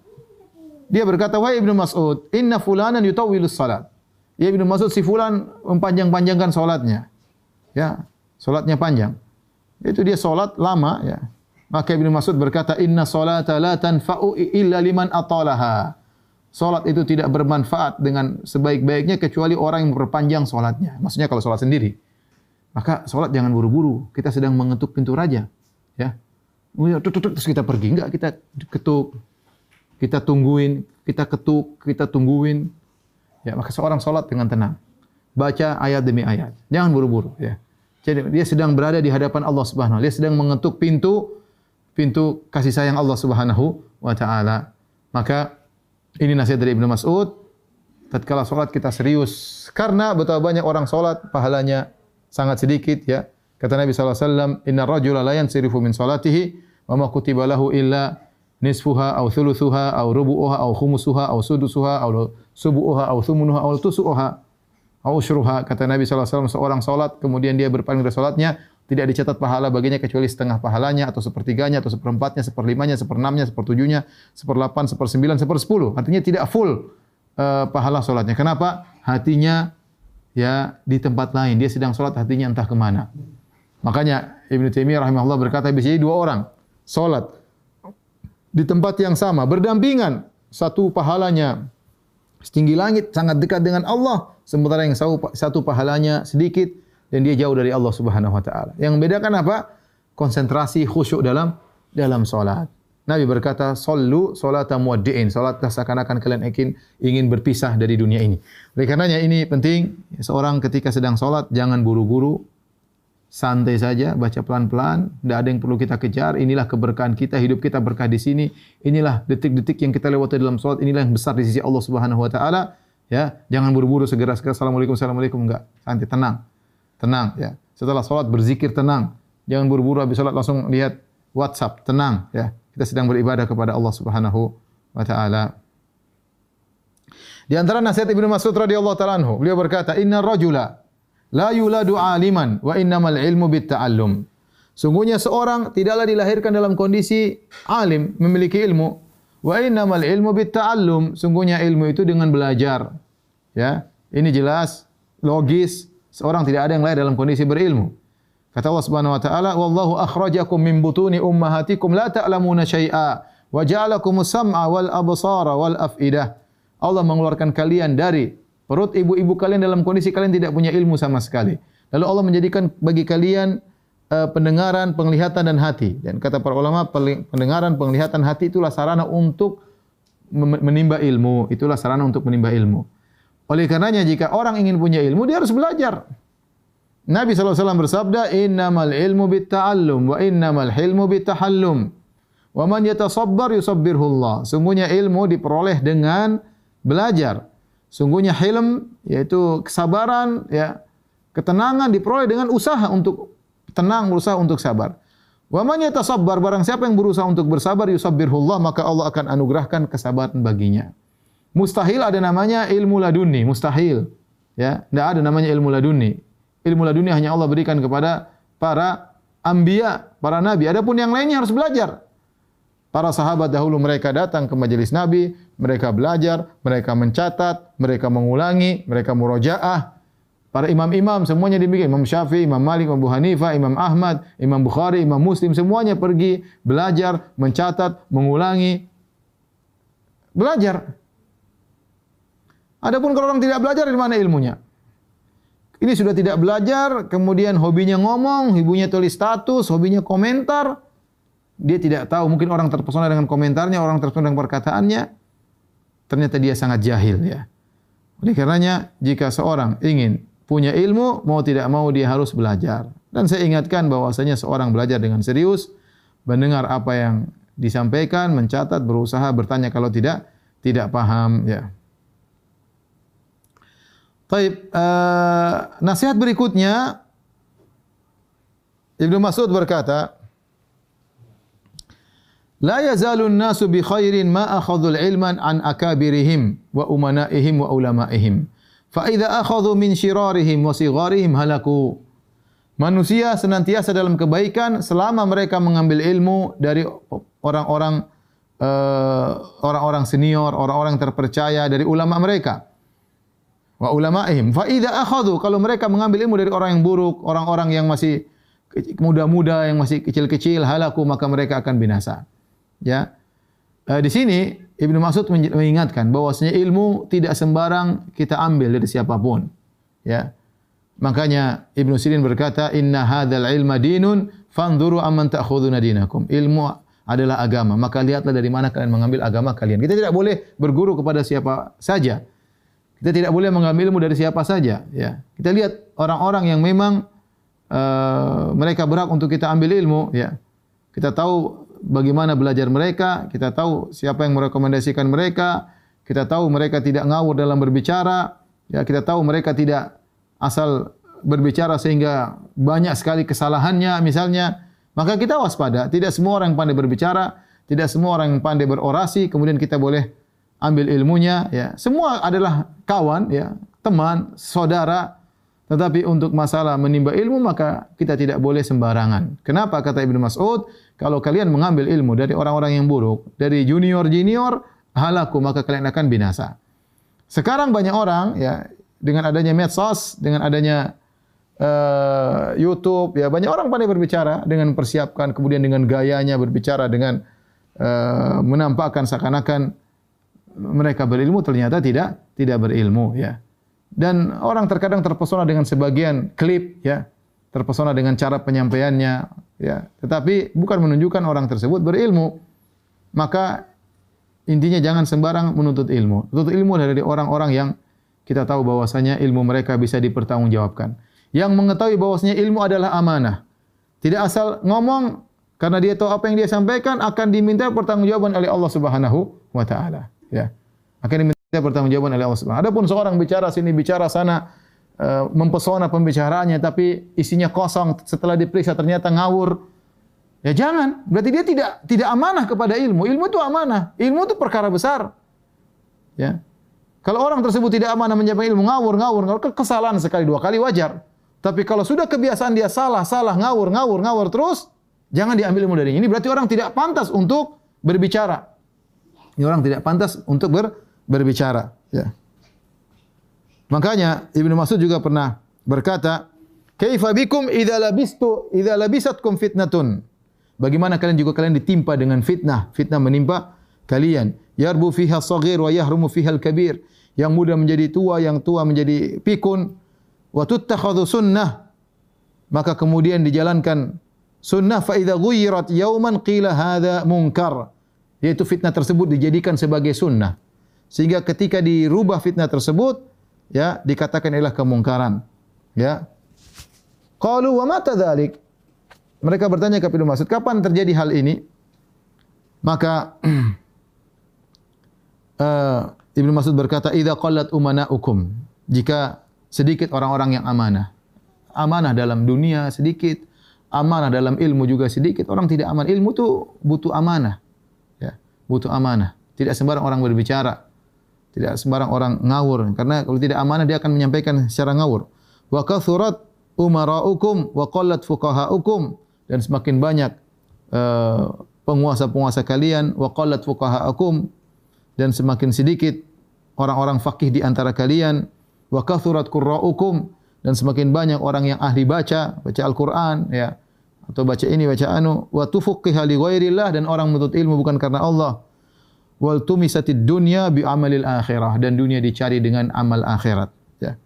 dia berkata, "Wahai Ibnu Mas'ud, inna fulanan yutawwilus salat." Ya Ibnu Mas'ud si fulan mempanjang-panjangkan salatnya. Ya, salatnya panjang. Itu dia salat lama ya. Maka Ibnu Mas'ud berkata, "Inna salata la tanfa'u illa liman atalaha." Salat itu tidak bermanfaat dengan sebaik-baiknya kecuali orang yang memperpanjang salatnya. Maksudnya kalau salat sendiri. Maka salat jangan buru-buru. Kita sedang mengetuk pintu raja, ya. Terus kita pergi enggak kita ketuk kita tungguin, kita ketuk, kita tungguin. Ya, maka seorang solat dengan tenang. Baca ayat demi ayat. Jangan buru-buru, ya. Jadi dia sedang berada di hadapan Allah Subhanahu Dia sedang mengetuk pintu pintu kasih sayang Allah Subhanahu wa taala. Maka ini nasihat dari Ibnu Mas'ud. Tatkala solat kita serius karena betapa banyak orang solat pahalanya sangat sedikit ya. Kata Nabi sallallahu alaihi wasallam, "Inna rajula la yansirifu min salatihi wa ma kutiba lahu illa nisfuha aw thuluthuha aw rubu'uha aw khumusuha aw sudusuha aw subu'uha aw thumunuha aw tusu'uha aw usyruha kata Nabi wasallam seorang salat kemudian dia berpaling dari salatnya tidak dicatat pahala baginya kecuali setengah pahalanya atau sepertiganya atau seperempatnya seperlimanya seperenamnya sepertujuhnya seperdelapan sepersembilan sepersepuluh. Artinya tidak full uh, pahala salatnya kenapa? Hatinya ya di tempat lain. Dia sedang salat hatinya entah ke mana makanya Ibnu Taimiyah rahimahullah berkata bisa jadi dua orang. Salat di tempat yang sama berdampingan satu pahalanya setinggi langit sangat dekat dengan Allah sementara yang satu pahalanya sedikit dan dia jauh dari Allah Subhanahu wa taala. Yang membedakan apa? Konsentrasi khusyuk dalam dalam salat. Nabi berkata, "Sallu salata muwaddi'in." Salatlah seakan-akan kalian ingin ingin berpisah dari dunia ini. Oleh karenanya ini penting seorang ketika sedang salat jangan buru-buru, santai saja, baca pelan-pelan, tidak ada yang perlu kita kejar. Inilah keberkahan kita, hidup kita berkah di sini. Inilah detik-detik yang kita lewati dalam salat. Inilah yang besar di sisi Allah Subhanahu Wa Taala. Ya, jangan buru-buru segera segera assalamualaikum assalamualaikum enggak. Santai, tenang, tenang. Ya, setelah salat berzikir tenang. Jangan buru-buru habis salat langsung lihat WhatsApp, tenang. Ya, kita sedang beribadah kepada Allah Subhanahu Wa Taala. Di antara nasihat Ibnu Mas'ud radhiyallahu taala anhu, beliau berkata, "Inna rajula La yuladu aliman wa innamal ilmu bitta'allum. Sungguhnya seorang tidaklah dilahirkan dalam kondisi alim, memiliki ilmu. Wa innamal ilmu bitta'allum. Sungguhnya ilmu itu dengan belajar. Ya, ini jelas, logis. Seorang tidak ada yang lahir dalam kondisi berilmu. Kata Allah Subhanahu wa taala, "Wallahu akhrajakum min butuni ummahatikum la ta'lamuna syai'a wa ja'alakumus sam'a wal absara wal af'idah." Allah mengeluarkan kalian dari perut ibu-ibu kalian dalam kondisi kalian tidak punya ilmu sama sekali. Lalu Allah menjadikan bagi kalian uh, pendengaran, penglihatan dan hati. Dan kata para ulama, pendengaran, penglihatan, hati itulah sarana untuk menimba ilmu. Itulah sarana untuk menimba ilmu. Oleh karenanya jika orang ingin punya ilmu, dia harus belajar. Nabi SAW bersabda, Innamal ilmu bitta'allum wa innamal hilmu bittahallum. Wa man yatasabbar yusabbirhullah. Sungguhnya ilmu diperoleh dengan belajar. Sungguhnya hilm yaitu kesabaran ya ketenangan diperoleh dengan usaha untuk tenang berusaha untuk sabar. Wa man yatasabbar barang siapa yang berusaha untuk bersabar yusabbirullah maka Allah akan anugerahkan kesabaran baginya. Mustahil ada namanya ilmu laduni, mustahil. Ya, tidak ada namanya ilmu laduni. Ilmu laduni hanya Allah berikan kepada para anbiya, para nabi. Adapun yang lainnya harus belajar. Para sahabat dahulu mereka datang ke majelis Nabi, mereka belajar, mereka mencatat, mereka mengulangi, mereka murojaah. Para imam-imam semuanya demikian. Imam Syafi'i, Imam Malik, Imam Abu Hanifah, Imam Ahmad, Imam Bukhari, Imam Muslim semuanya pergi belajar, mencatat, mengulangi. Belajar. Adapun kalau orang tidak belajar dari mana ilmunya? Ini sudah tidak belajar, kemudian hobinya ngomong, hobinya tulis status, hobinya komentar. Dia tidak tahu, mungkin orang terpesona dengan komentarnya, orang terpesona dengan perkataannya. Ternyata dia sangat jahil ya. Oleh karenanya, jika seorang ingin punya ilmu, mau tidak mau dia harus belajar. Dan saya ingatkan bahwasanya seorang belajar dengan serius, mendengar apa yang disampaikan, mencatat, berusaha bertanya kalau tidak tidak paham ya. Baik, uh, nasihat berikutnya Ibnu Mas'ud berkata, La yazalu an-nasu bi khairin ma akhadhu ilman an akabirihim wa umanaihim wa ulamaihim. Fa idza akhadhu min shirarihim wa sigharihim halaku. Manusia senantiasa dalam kebaikan selama mereka mengambil ilmu dari orang-orang uh, orang-orang senior, orang-orang terpercaya dari ulama mereka wa ulama'ihim fa idza akhadhu kalau mereka mengambil ilmu dari orang yang buruk orang-orang yang masih muda-muda yang masih kecil-kecil halaku maka mereka akan binasa ya e, di sini Ibnu Mas'ud mengingatkan bahwasanya ilmu tidak sembarang kita ambil dari siapapun ya makanya Ibnu Sirin berkata inna hadzal ilma dinun fanzuru amman ta'khuduna dinakum ilmu adalah agama maka lihatlah dari mana kalian mengambil agama kalian kita tidak boleh berguru kepada siapa saja kita tidak boleh mengambil ilmu dari siapa saja. Ya. Kita lihat orang-orang yang memang uh, mereka berhak untuk kita ambil ilmu. Ya. Kita tahu bagaimana belajar mereka. Kita tahu siapa yang merekomendasikan mereka. Kita tahu mereka tidak ngawur dalam berbicara. Ya. Kita tahu mereka tidak asal berbicara sehingga banyak sekali kesalahannya misalnya. Maka kita waspada. Tidak semua orang pandai berbicara. Tidak semua orang pandai berorasi. Kemudian kita boleh ambil ilmunya ya semua adalah kawan ya teman saudara tetapi untuk masalah menimba ilmu maka kita tidak boleh sembarangan. Kenapa? Kata Ibnu Mas'ud kalau kalian mengambil ilmu dari orang-orang yang buruk dari junior-junior halaku maka kalian akan binasa. Sekarang banyak orang ya dengan adanya medsos dengan adanya uh, YouTube ya banyak orang pandai berbicara dengan persiapkan kemudian dengan gayanya berbicara dengan uh, menampakkan seakan-akan mereka berilmu ternyata tidak tidak berilmu ya. Dan orang terkadang terpesona dengan sebagian klip ya, terpesona dengan cara penyampaiannya ya, tetapi bukan menunjukkan orang tersebut berilmu. Maka intinya jangan sembarang menuntut ilmu. Menuntut ilmu dari orang-orang yang kita tahu bahwasanya ilmu mereka bisa dipertanggungjawabkan. Yang mengetahui bahwasanya ilmu adalah amanah. Tidak asal ngomong karena dia tahu apa yang dia sampaikan akan diminta pertanggungjawaban oleh Allah Subhanahu wa taala ya akan diminta pertanggungjawaban oleh Allah Subhanahu. Adapun seorang bicara sini bicara sana uh, mempesona pembicaraannya tapi isinya kosong setelah diperiksa ternyata ngawur. Ya jangan. Berarti dia tidak tidak amanah kepada ilmu. Ilmu itu amanah. Ilmu itu perkara besar. Ya. Kalau orang tersebut tidak amanah menjaga ilmu ngawur ngawur ngawur kesalahan sekali dua kali wajar. Tapi kalau sudah kebiasaan dia salah salah ngawur ngawur ngawur terus jangan diambil ilmu darinya. Ini berarti orang tidak pantas untuk berbicara. Ini orang tidak pantas untuk ber, berbicara. Ya. Makanya Ibnu Mas'ud juga pernah berkata, "Kaifa bikum idza labistu idza labisatkum fitnatun?" Bagaimana kalian juga kalian ditimpa dengan fitnah? Fitnah menimpa kalian. Yarbu fiha saghir wa yahrumu fiha al-kabir. Yang muda menjadi tua, yang tua menjadi pikun. Wa tuttakhadhu sunnah. Maka kemudian dijalankan sunnah fa idza yawman qila hadha munkar yaitu fitnah tersebut dijadikan sebagai sunnah. Sehingga ketika dirubah fitnah tersebut, ya dikatakan ialah kemungkaran. Ya. Qalu wa mata dzalik? Mereka bertanya kepada Mas'ud, kapan terjadi hal ini? Maka uh, Ibnu Mas'ud berkata, "Idza qallat umana'ukum." Jika sedikit orang-orang yang amanah. Amanah dalam dunia sedikit, amanah dalam ilmu juga sedikit. Orang tidak aman. Ilmu itu butuh amanah butuh amanah. Tidak sembarang orang berbicara. Tidak sembarang orang ngawur. Karena kalau tidak amanah, dia akan menyampaikan secara ngawur. Wa kathurat umara'ukum wa qallat fuqaha'ukum. Dan semakin banyak uh, penguasa-penguasa kalian. Wa qallat fuqaha'ukum. Dan semakin sedikit orang-orang faqih di antara kalian. Wa kathurat kurra'ukum. Dan semakin banyak orang yang ahli baca. Baca Al-Quran. Ya atau baca ini baca anu wa tufuqqiha li ghairillah dan orang menuntut ilmu bukan karena Allah wal tumisatid dunya bi amalil akhirah dan dunia dicari dengan amal akhirat ya.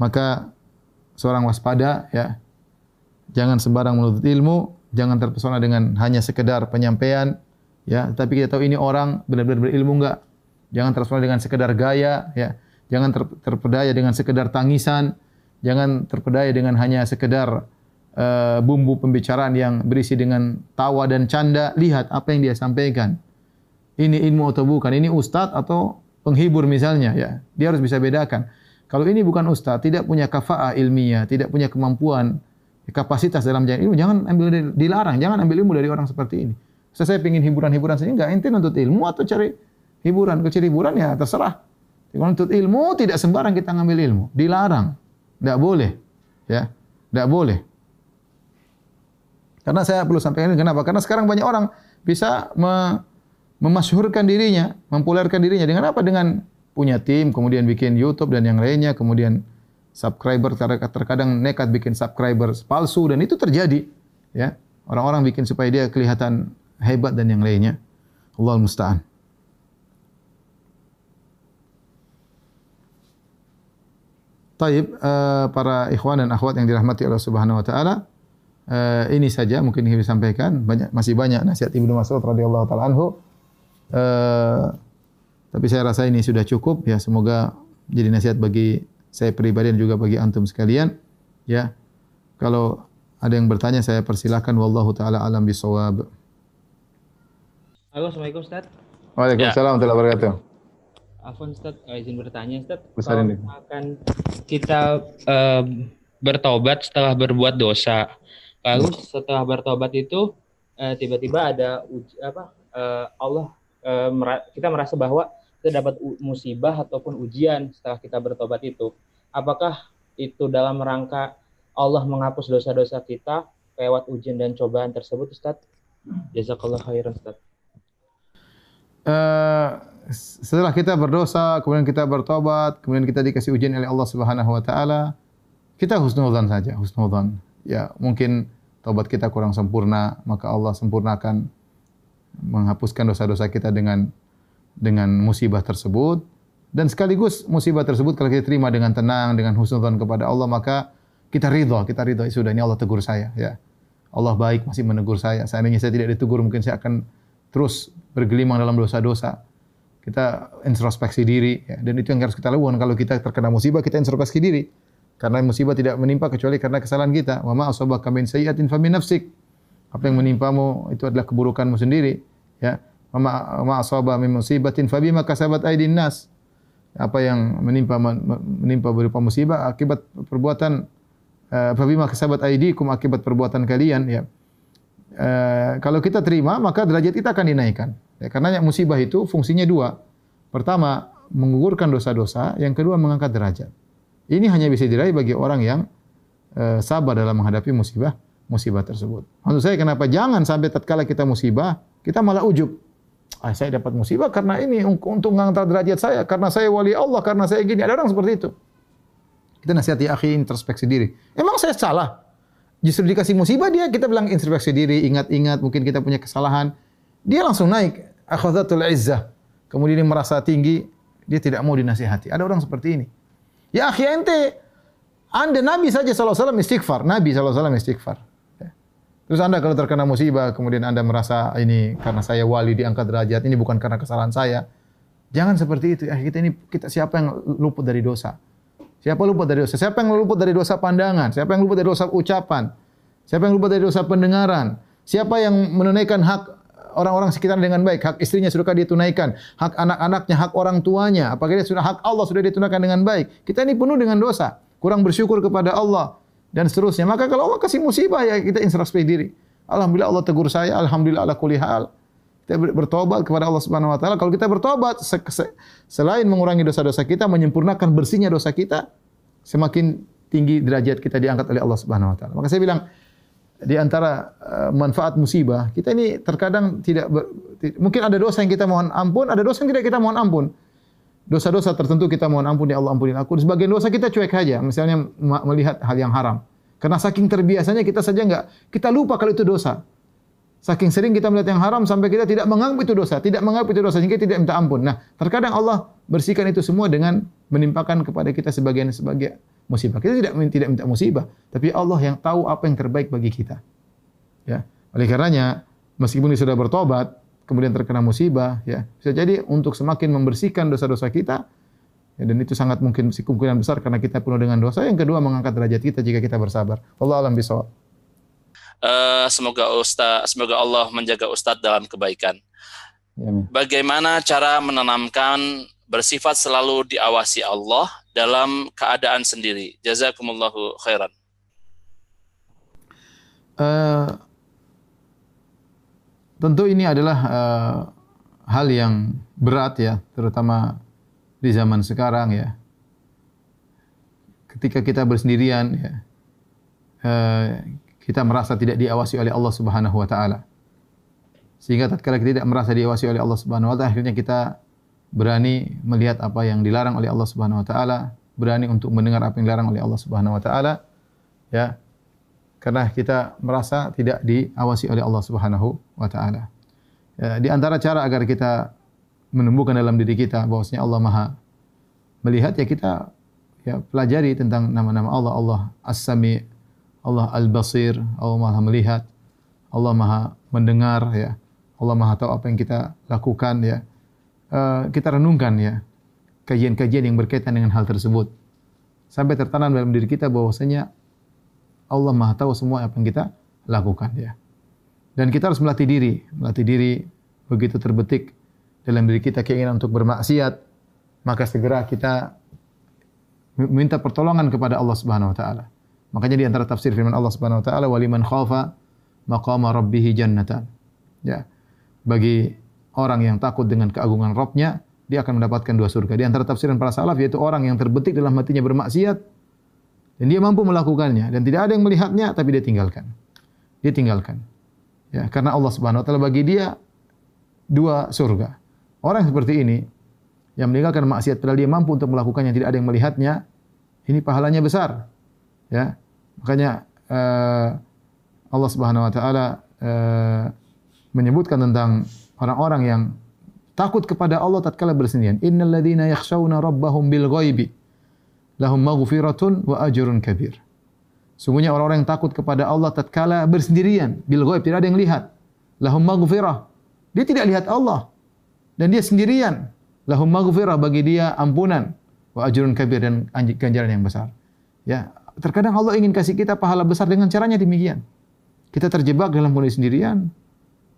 Maka seorang waspada ya jangan sembarang menuntut ilmu jangan terpesona dengan hanya sekedar penyampaian ya. Tapi kita tahu ini orang benar-benar berilmu enggak? Jangan terpesona dengan sekedar gaya ya. Jangan ter, terpedaya dengan sekedar tangisan jangan terpedaya dengan hanya sekedar uh, bumbu pembicaraan yang berisi dengan tawa dan canda. Lihat apa yang dia sampaikan ini ilmu atau bukan, ini ustaz atau penghibur misalnya ya. Dia harus bisa bedakan. Kalau ini bukan ustaz, tidak punya kafaah ilmiah, tidak punya kemampuan, kapasitas dalam jalan ilmu, jangan ambil dilarang, jangan ambil ilmu dari orang seperti ini. So, saya ingin hiburan-hiburan saja, enggak, ente nuntut ilmu atau cari hiburan, kecil hiburan ya terserah. Kalau nuntut ilmu, tidak sembarang kita ngambil ilmu. Dilarang. Tidak boleh. Ya, tidak boleh. Karena saya perlu sampaikan ini, kenapa? Karena sekarang banyak orang bisa me, memasyhurkan dirinya, mempopulerkan dirinya dengan apa? Dengan punya tim, kemudian bikin YouTube dan yang lainnya, kemudian subscriber terkadang nekat bikin subscriber palsu dan itu terjadi, ya. Orang-orang bikin supaya dia kelihatan hebat dan yang lainnya. Allah musta'an. Taib, uh, para ikhwan dan akhwat yang dirahmati Allah Subhanahu wa taala, uh, ini saja mungkin yang saya sampaikan. Banyak masih banyak nasihat Ibnu Mas'ud radhiyallahu taala anhu. Eh, tapi saya rasa ini sudah cukup ya. Semoga jadi nasihat bagi saya pribadi dan juga bagi antum sekalian ya. Kalau ada yang bertanya saya persilakan wallahu taala alam bisawab. Halo Assalamualaikum Ustaz. Waalaikumsalam ya. warahmatullahi wabarakatuh. Afwan Ustaz uh, izin bertanya Ustaz. Besar ini. akan kita uh, bertobat setelah berbuat dosa lalu setelah bertobat itu uh, tiba-tiba ada uji, apa uh, Allah Eh, kita merasa bahwa kita dapat musibah ataupun ujian setelah kita bertobat itu. Apakah itu dalam rangka Allah menghapus dosa-dosa kita lewat ujian dan cobaan tersebut, Ustaz? Jazakallah khairan, Ustaz. Uh, setelah kita berdosa, kemudian kita bertobat, kemudian kita dikasih ujian oleh Allah Subhanahu wa taala, kita husnudzan saja, husnudzan. Ya, mungkin tobat kita kurang sempurna, maka Allah sempurnakan menghapuskan dosa-dosa kita dengan dengan musibah tersebut. Dan sekaligus musibah tersebut kalau kita terima dengan tenang dengan husnudzon kepada Allah maka kita ridha kita ridha. Ya sudah ini Allah tegur saya ya. Allah baik masih menegur saya. Seandainya saya tidak ditegur mungkin saya akan terus bergelimang dalam dosa-dosa. Kita introspeksi diri ya. dan itu yang harus kita lakukan. Kalau kita terkena musibah kita introspeksi diri. Karena musibah tidak menimpa kecuali karena kesalahan kita. Wa ma asabaka min sayyi'atin fa min nafsik apa yang menimpamu itu adalah keburukanmu sendiri ya. Ma ma asaba min musibatin fa bima kasabat aydin nas. Apa yang menimpa menimpa berupa musibah akibat perbuatan uh, fa bima kasabat aydikum akibat perbuatan kalian ya. Uh, kalau kita terima maka derajat kita akan dinaikkan. Ya karena musibah itu fungsinya dua. Pertama menggugurkan dosa-dosa yang kedua mengangkat derajat. Ini hanya bisa diraih bagi orang yang uh, sabar dalam menghadapi musibah musibah tersebut. Maksud saya kenapa jangan sampai tatkala kita musibah, kita malah ujub. Ah, saya dapat musibah karena ini untuk mengangkat derajat saya, karena saya wali Allah, karena saya gini. Ada orang seperti itu. Kita nasihati akhi introspeksi diri. Emang saya salah? Justru dikasih musibah dia, kita bilang introspeksi diri, ingat-ingat mungkin kita punya kesalahan. Dia langsung naik. Akhazatul izzah. Kemudian dia merasa tinggi, dia tidak mau dinasihati. Ada orang seperti ini. Ya akhi ente, anda Nabi saja SAW istighfar. Nabi SAW istighfar. Terus anda kalau terkena musibah, kemudian anda merasa ini karena saya wali diangkat derajat, ini bukan karena kesalahan saya. Jangan seperti itu. Ya, kita ini kita siapa yang luput dari dosa? Siapa luput dari dosa? Siapa yang luput dari dosa pandangan? Siapa yang luput dari dosa ucapan? Siapa yang luput dari dosa pendengaran? Siapa yang menunaikan hak orang-orang sekitar dengan baik? Hak istrinya sudah dia tunaikan, hak anak-anaknya, hak orang tuanya, apakah dia sudah hak Allah sudah ditunaikan dengan baik? Kita ini penuh dengan dosa, kurang bersyukur kepada Allah dan seterusnya. Maka kalau Allah kasih musibah ya kita introspeksi diri. Alhamdulillah Allah tegur saya, alhamdulillah ala kulli hal. Kita bertobat kepada Allah Subhanahu wa taala. Kalau kita bertobat selain mengurangi dosa-dosa kita, menyempurnakan bersihnya dosa kita, semakin tinggi derajat kita diangkat oleh Allah Subhanahu wa taala. Maka saya bilang di antara uh, manfaat musibah, kita ini terkadang tidak ber, mungkin ada dosa yang kita mohon ampun, ada dosa yang tidak kita mohon ampun dosa-dosa tertentu kita mohon ampun ya Allah ampunin aku. Sebagian dosa kita cuek saja, misalnya melihat hal yang haram. Karena saking terbiasanya kita saja enggak kita lupa kalau itu dosa. Saking sering kita melihat yang haram sampai kita tidak menganggap itu dosa, tidak menganggap itu dosa sehingga tidak minta ampun. Nah, terkadang Allah bersihkan itu semua dengan menimpakan kepada kita sebagian sebagai musibah. Kita tidak tidak minta musibah, tapi Allah yang tahu apa yang terbaik bagi kita. Ya. Oleh karenanya, meskipun dia sudah bertobat, kemudian terkena musibah, ya, bisa jadi untuk semakin membersihkan dosa-dosa kita, ya, dan itu sangat mungkin kemungkinan besar karena kita penuh dengan dosa. Yang kedua, mengangkat derajat kita jika kita bersabar. Allah alam bisawab. Uh, semoga Ustaz, semoga Allah menjaga Ustadz dalam kebaikan. Ya, Bagaimana cara menanamkan bersifat selalu diawasi Allah dalam keadaan sendiri? Jazakumullahu khairan. Uh, tentu ini adalah uh, hal yang berat ya, terutama di zaman sekarang ya. Ketika kita bersendirian ya, uh, kita merasa tidak diawasi oleh Allah Subhanahu wa taala. Sehingga tatkala kita tidak merasa diawasi oleh Allah Subhanahu wa taala, akhirnya kita berani melihat apa yang dilarang oleh Allah Subhanahu wa taala, berani untuk mendengar apa yang dilarang oleh Allah Subhanahu wa taala. Ya. Karena kita merasa tidak diawasi oleh Allah Subhanahu wa taala. Ya, di antara cara agar kita menumbuhkan dalam diri kita bahwasanya Allah Maha melihat ya kita ya pelajari tentang nama-nama Allah, Allah As-Sami, Allah Al-Basir, Allah Maha melihat, Allah Maha mendengar ya. Allah Maha tahu apa yang kita lakukan ya. Uh, kita renungkan ya kajian-kajian yang berkaitan dengan hal tersebut. Sampai tertanam dalam diri kita bahwasanya Allah Maha tahu semua apa yang kita lakukan ya. Dan kita harus melatih diri, melatih diri begitu terbetik dalam diri kita keinginan untuk bermaksiat, maka segera kita minta pertolongan kepada Allah Subhanahu wa taala. Makanya di antara tafsir firman Allah Subhanahu wa taala waliman khafa maqama rabbih jannatan. Ya. Bagi orang yang takut dengan keagungan Rabbnya, dia akan mendapatkan dua surga. Di antara tafsiran para salaf yaitu orang yang terbetik dalam hatinya bermaksiat dan dia mampu melakukannya dan tidak ada yang melihatnya tapi dia tinggalkan. Dia tinggalkan. Ya, karena Allah Subhanahu wa taala bagi dia dua surga. Orang seperti ini yang meninggalkan maksiat padahal dia mampu untuk melakukannya tidak ada yang melihatnya, ini pahalanya besar. Ya. Makanya uh, Allah Subhanahu wa taala uh, menyebutkan tentang orang-orang yang takut kepada Allah tatkala bersendirian. Innal ladzina yakhshawna rabbahum bil ghaibi lahum maghfiratun wa ajrun kabir. Sungguhnya orang-orang yang takut kepada Allah tatkala bersendirian bil ghaib tidak ada yang lihat. Lahum maghfirah. Dia tidak lihat Allah dan dia sendirian. Lahum maghfirah bagi dia ampunan wa ajrun kabir dan ganjaran yang besar. Ya, terkadang Allah ingin kasih kita pahala besar dengan caranya demikian. Kita terjebak dalam kondisi sendirian,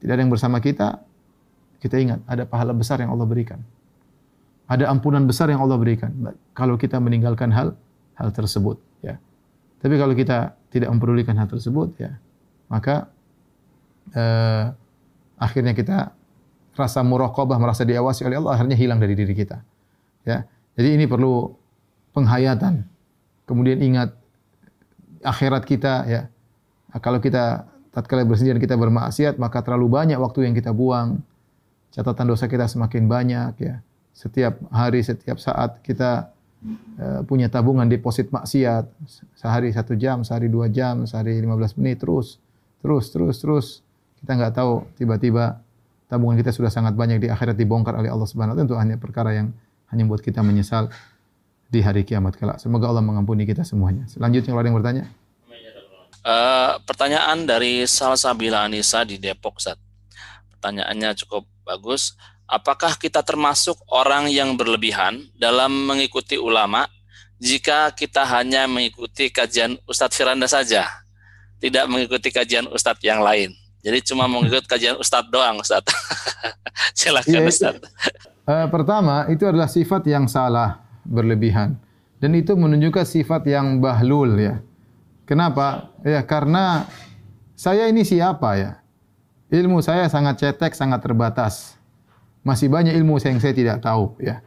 tidak ada yang bersama kita, kita ingat ada pahala besar yang Allah berikan. Ada ampunan besar yang Allah berikan kalau kita meninggalkan hal hal tersebut, ya. Tapi kalau kita tidak mempedulikan hal tersebut, ya, maka eh, akhirnya kita rasa muraqabah, merasa diawasi oleh Allah, akhirnya hilang dari diri kita. Ya. Jadi ini perlu penghayatan. Kemudian ingat akhirat kita ya. Kalau kita tatkala bersendirian kita bermaksiat maka terlalu banyak waktu yang kita buang. Catatan dosa kita semakin banyak ya. Setiap hari, setiap saat kita uh, punya tabungan deposit maksiat. Sehari satu jam, sehari dua jam, sehari lima belas menit terus, terus, terus, terus. Kita enggak tahu tiba-tiba tabungan kita sudah sangat banyak di akhirat dibongkar oleh Allah Subhanahu wa taala. Tentu hanya perkara yang hanya membuat kita menyesal di hari kiamat kelak. Semoga Allah mengampuni kita semuanya. Selanjutnya kalau ada yang bertanya. Uh, pertanyaan dari Salsabila Anissa di Depok, Zat. Pertanyaannya cukup bagus. Apakah kita termasuk orang yang berlebihan dalam mengikuti ulama jika kita hanya mengikuti kajian Ustadz Firanda saja, tidak mengikuti kajian Ustadz yang lain? Jadi cuma mengikuti kajian Ustadz doang, Ustadz. Silakan, ya, Ustadz. Uh, pertama, itu adalah sifat yang salah berlebihan. Dan itu menunjukkan sifat yang bahlul ya. Kenapa? Ya karena saya ini siapa ya? Ilmu saya sangat cetek, sangat terbatas. Masih banyak ilmu yang saya tidak tahu ya.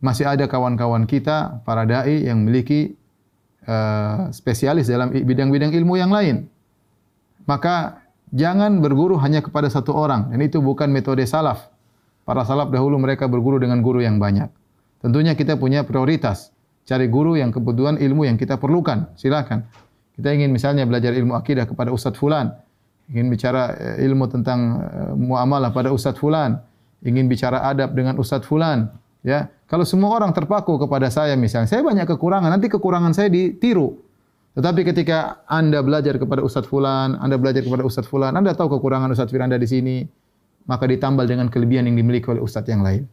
Masih ada kawan-kawan kita para dai yang memiliki uh, spesialis dalam bidang-bidang ilmu yang lain. Maka jangan berguru hanya kepada satu orang. Dan itu bukan metode salaf. Para salaf dahulu mereka berguru dengan guru yang banyak. Tentunya kita punya prioritas. Cari guru yang kebutuhan ilmu yang kita perlukan. Silakan. Kita ingin misalnya belajar ilmu akidah kepada Ustaz Fulan. ingin bicara eh, ilmu tentang eh, muamalah pada ustaz fulan, ingin bicara adab dengan ustaz fulan, ya. Kalau semua orang terpaku kepada saya misalnya, saya banyak kekurangan, nanti kekurangan saya ditiru. Tetapi ketika Anda belajar kepada ustaz fulan, Anda belajar kepada ustaz fulan, Anda tahu kekurangan ustaz Firanda di sini, maka ditambal dengan kelebihan yang dimiliki oleh ustaz yang lain.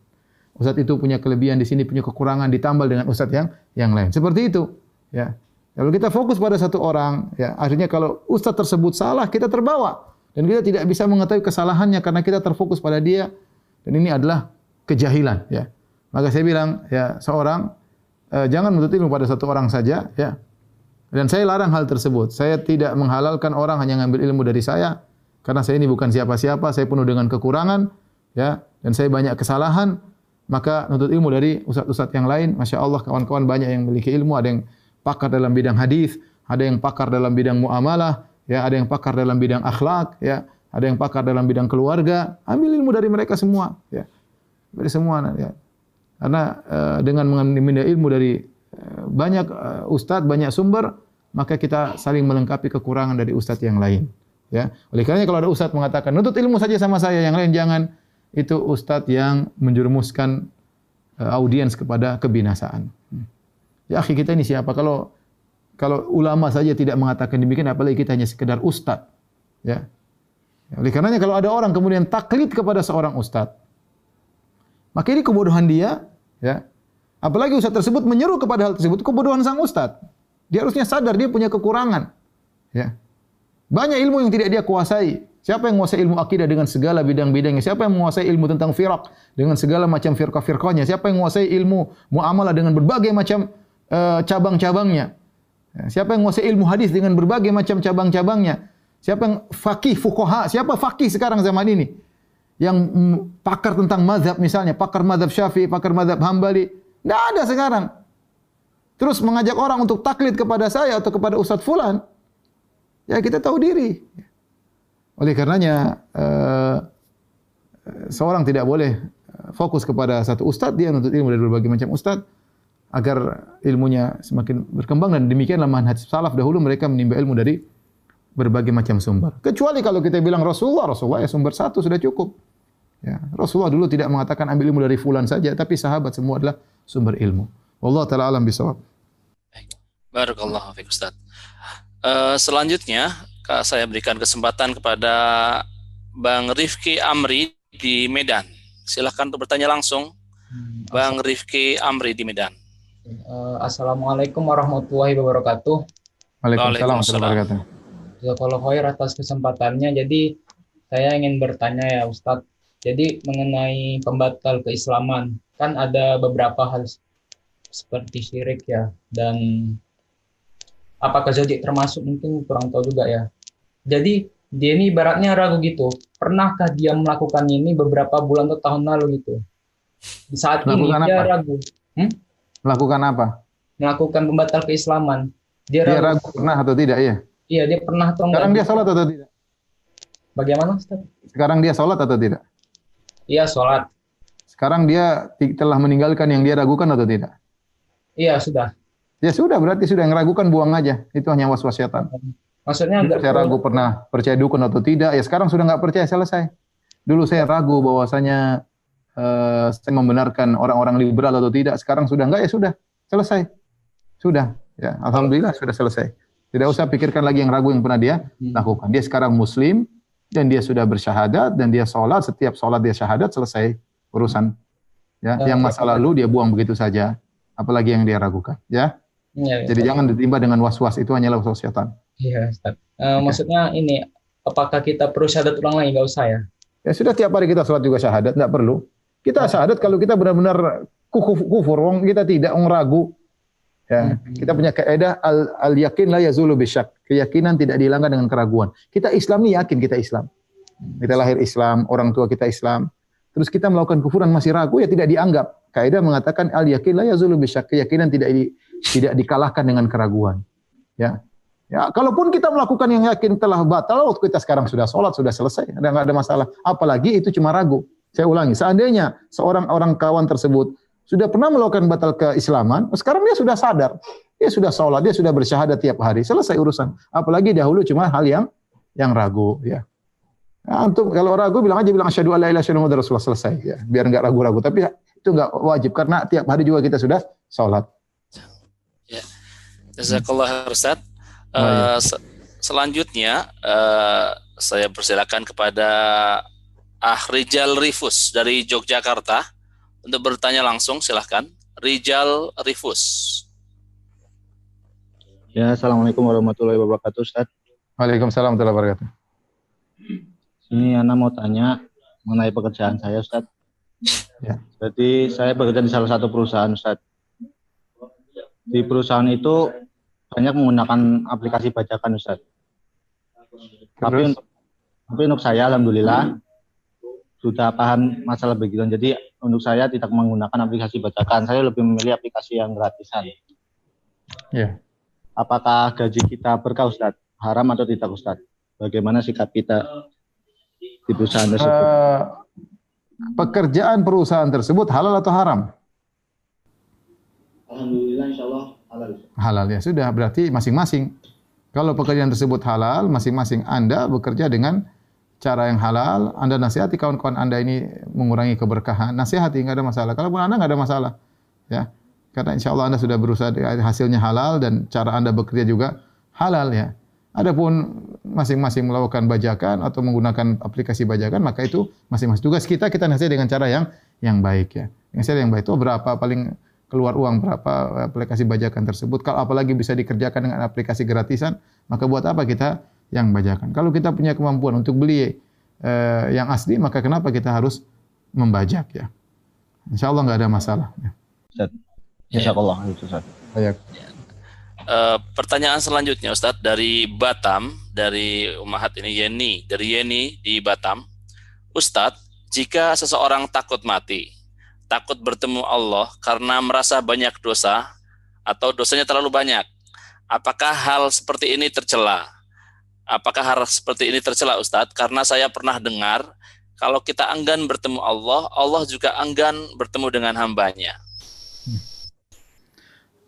Ustaz itu punya kelebihan di sini, punya kekurangan ditambal dengan ustaz yang yang lain. Seperti itu, ya. Kalau kita fokus pada satu orang, ya, akhirnya kalau ustaz tersebut salah, kita terbawa dan kita tidak bisa mengetahui kesalahannya karena kita terfokus pada dia dan ini adalah kejahilan, ya. Maka saya bilang, ya, seorang eh, jangan menuntut ilmu pada satu orang saja, ya. Dan saya larang hal tersebut. Saya tidak menghalalkan orang hanya mengambil ilmu dari saya karena saya ini bukan siapa-siapa, saya penuh dengan kekurangan, ya, dan saya banyak kesalahan. Maka menuntut ilmu dari ustaz-ustaz yang lain, masya Allah kawan-kawan banyak yang memiliki ilmu, ada yang pakar dalam bidang hadis, ada yang pakar dalam bidang muamalah, ya, ada yang pakar dalam bidang akhlak, ya, ada yang pakar dalam bidang keluarga. Ambil ilmu dari mereka semua, ya. Dari semua, ya. Karena uh, dengan mengambil ilmu dari uh, banyak uh, ustaz, banyak sumber, maka kita saling melengkapi kekurangan dari ustaz yang lain. Ya, oleh kerana kalau ada ustaz mengatakan nutut ilmu saja sama saya, yang lain jangan, itu ustaz yang menjerumuskan uh, audiens kepada kebinasaan. Hmm. Ya akhi kita ini siapa? Kalau kalau ulama saja tidak mengatakan demikian, apalagi kita hanya sekedar ustaz. Ya. Oleh karenanya kalau ada orang kemudian taklid kepada seorang ustaz, maka ini kebodohan dia. Ya. Apalagi ustaz tersebut menyeru kepada hal tersebut, kebodohan sang ustaz. Dia harusnya sadar dia punya kekurangan. Ya. Banyak ilmu yang tidak dia kuasai. Siapa yang menguasai ilmu akidah dengan segala bidang-bidangnya? Siapa yang menguasai ilmu tentang firak dengan segala macam firqah-firqahnya? Siapa yang menguasai ilmu muamalah dengan berbagai macam uh, cabang-cabangnya. Ya, siapa yang menguasai ilmu hadis dengan berbagai macam cabang-cabangnya? Siapa yang fakih fuqaha? Siapa fakih sekarang zaman ini? Yang pakar tentang mazhab misalnya, pakar mazhab Syafi'i, pakar mazhab Hambali, tidak ada sekarang. Terus mengajak orang untuk taklid kepada saya atau kepada Ustaz Fulan, ya kita tahu diri. Oleh karenanya, uh, seorang tidak boleh fokus kepada satu ustaz, dia menuntut ilmu dari berbagai macam ustaz, agar ilmunya semakin berkembang dan demikianlah manhaj salaf dahulu mereka menimba ilmu dari berbagai macam sumber. Kecuali kalau kita bilang Rasulullah, Rasulullah ya sumber satu sudah cukup. Ya, Rasulullah dulu tidak mengatakan ambil ilmu dari fulan saja, tapi sahabat semua adalah sumber ilmu. Allah taala alam bisawab. Barakallahu fiik Ustaz. Uh, selanjutnya saya berikan kesempatan kepada Bang Rifki Amri di Medan. Silakan untuk bertanya langsung. Hmm, Bang Rifki Amri di Medan. Uh, Assalamualaikum warahmatullahi wabarakatuh. Waalaikumsalam warahmatullahi wabarakatuh. Jazakallah khair atas kesempatannya. Jadi saya ingin bertanya ya Ustadz. Jadi mengenai pembatal keislaman kan ada beberapa hal seperti syirik ya dan apakah jadi termasuk mungkin kurang tahu juga ya. Jadi dia ini ibaratnya ragu gitu. Pernahkah dia melakukan ini beberapa bulan atau tahun lalu gitu? Di saat ini dia apa? ragu. Hmm? Melakukan apa? Melakukan pembatal keislaman. Dia, dia ragu, ragu pernah atau tidak ya? Iya, dia pernah atau enggak. Sekarang dia sholat atau tidak? Bagaimana Ustaz? Sekarang dia sholat atau tidak? Iya, sholat. Sekarang dia telah meninggalkan yang dia ragukan atau tidak? Iya, sudah. Ya sudah, berarti sudah yang ragukan buang aja. Itu hanya was-was syaitan. Maksudnya enggak saya ragu pernah percaya dukun atau tidak, ya sekarang sudah enggak percaya selesai. Dulu saya ragu bahwasanya uh, saya membenarkan orang-orang liberal atau tidak. Sekarang sudah enggak ya sudah selesai. Sudah ya alhamdulillah sudah selesai. Tidak usah pikirkan lagi yang ragu yang pernah dia hmm. lakukan. Dia sekarang muslim dan dia sudah bersyahadat dan dia sholat setiap sholat dia syahadat selesai urusan. Ya, yang masa lalu dia buang begitu saja. Apalagi yang dia ragukan. Ya. ya Jadi ya. jangan ditimba dengan was-was itu hanyalah was-was syaitan. Iya, Ustaz. Uh, maksudnya ini apakah kita perlu syahadat ulang lagi? Enggak usah ya? Ya sudah tiap hari kita sholat juga syahadat, enggak perlu. Kita syahadat kalau kita benar-benar kufur, wong kita tidak wong ragu. Ya, hmm. kita punya kaidah al, al yakin la yazulu bisyak. Keyakinan tidak dihilangkan dengan keraguan. Kita Islam ni yakin kita Islam. Kita lahir Islam, orang tua kita Islam. Terus kita melakukan kufuran masih ragu ya tidak dianggap. Kaidah mengatakan al yakin la yazulu bisyak. Keyakinan tidak di, tidak dikalahkan dengan keraguan. Ya. Ya, kalaupun kita melakukan yang yakin telah batal, waktu kita sekarang sudah sholat, sudah selesai, ada nggak ada masalah. Apalagi itu cuma ragu. Saya ulangi, seandainya seorang orang kawan tersebut sudah pernah melakukan batal keislaman, sekarang dia sudah sadar, dia sudah sholat, dia sudah bersyahadat tiap hari, selesai urusan. Apalagi dahulu cuma hal yang yang ragu ya. Nah, untuk kalau ragu bilang aja bilang asyhadu alla ilaha illallah Rasulullah selesai ya. Biar enggak ragu-ragu tapi itu enggak wajib karena tiap hari juga kita sudah salat. Ya. Jazakallah Ustaz. Uh, se selanjutnya uh, saya persilakan kepada Ah Rijal Rifus dari Yogyakarta untuk bertanya langsung silahkan. Rijal Rifus. Ya, Assalamualaikum warahmatullahi wabarakatuh, Ustaz. Waalaikumsalam warahmatullahi wabarakatuh. Ini Ana mau tanya mengenai pekerjaan saya, Ustaz. Ya. Jadi saya bekerja di salah satu perusahaan, Ustaz. Di perusahaan itu banyak menggunakan aplikasi bajakan, Ustaz. Tapi untuk, tapi untuk saya, alhamdulillah, sudah paham masalah begitu. Jadi untuk saya tidak menggunakan aplikasi bajakan. Saya lebih memilih aplikasi yang gratisan. Ya apakah gaji kita berkah Ustaz? Haram atau tidak Ustaz? Bagaimana sikap kita di perusahaan tersebut? Uh, pekerjaan perusahaan tersebut halal atau haram? Alhamdulillah insya Allah halal. Halal ya sudah berarti masing-masing. Kalau pekerjaan tersebut halal, masing-masing Anda bekerja dengan cara yang halal. Anda nasihati kawan-kawan Anda ini mengurangi keberkahan. Nasihati nggak ada masalah. Kalau pun Anda nggak ada masalah, ya karena insya Allah anda sudah berusaha hasilnya halal dan cara anda bekerja juga halal ya. Adapun masing-masing melakukan bajakan atau menggunakan aplikasi bajakan maka itu masing-masing tugas kita kita nasihat dengan cara yang yang baik ya. Nasihat yang baik itu berapa paling keluar uang berapa aplikasi bajakan tersebut. Kalau apalagi bisa dikerjakan dengan aplikasi gratisan, maka buat apa kita yang bajakan? Kalau kita punya kemampuan untuk beli eh, yang asli, maka kenapa kita harus membajak ya? Insya Allah nggak ada masalah. Ya. Insya Allah itu Ustaz. Ya. Uh, pertanyaan selanjutnya Ustadz dari Batam dari Umahat ini Yeni dari Yeni di Batam Ustadz jika seseorang takut mati takut bertemu Allah karena merasa banyak dosa atau dosanya terlalu banyak apakah hal seperti ini tercela apakah hal seperti ini tercela Ustadz karena saya pernah dengar kalau kita enggan bertemu Allah Allah juga enggan bertemu dengan hambanya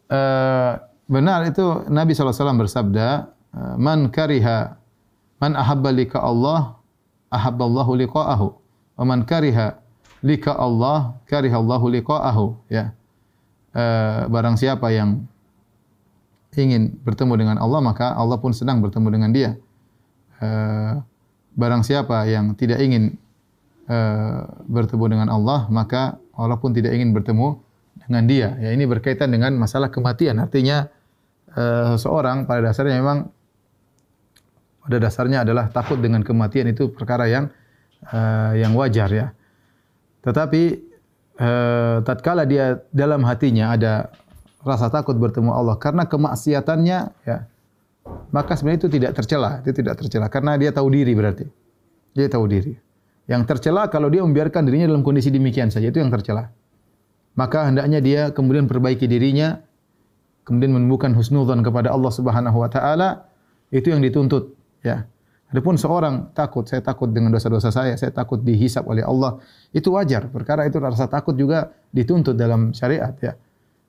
uh, benar itu Nabi SAW bersabda, uh, man kariha, man ahabba lika Allah, ahabba Allahu liqa'ahu. Wa man kariha lika Allah, kariha Allahu liqa'ahu. Ya. Uh, barang siapa yang ingin bertemu dengan Allah, maka Allah pun sedang bertemu dengan dia. Uh, barang siapa yang tidak ingin uh, bertemu dengan Allah, maka Allah pun tidak ingin bertemu dengan dia. Ya, ini berkaitan dengan masalah kematian. Artinya uh, seorang pada dasarnya memang pada dasarnya adalah takut dengan kematian itu perkara yang uh, yang wajar ya. Tetapi uh, tatkala dia dalam hatinya ada rasa takut bertemu Allah karena kemaksiatannya ya maka sebenarnya itu tidak tercela, itu tidak tercela karena dia tahu diri berarti. Dia tahu diri. Yang tercela kalau dia membiarkan dirinya dalam kondisi demikian saja itu yang tercela maka hendaknya dia kemudian perbaiki dirinya kemudian menumbuhkan husnudzon kepada Allah Subhanahu wa taala itu yang dituntut ya. Adapun seorang takut saya takut dengan dosa-dosa saya saya takut dihisap oleh Allah itu wajar. Perkara itu rasa takut juga dituntut dalam syariat ya,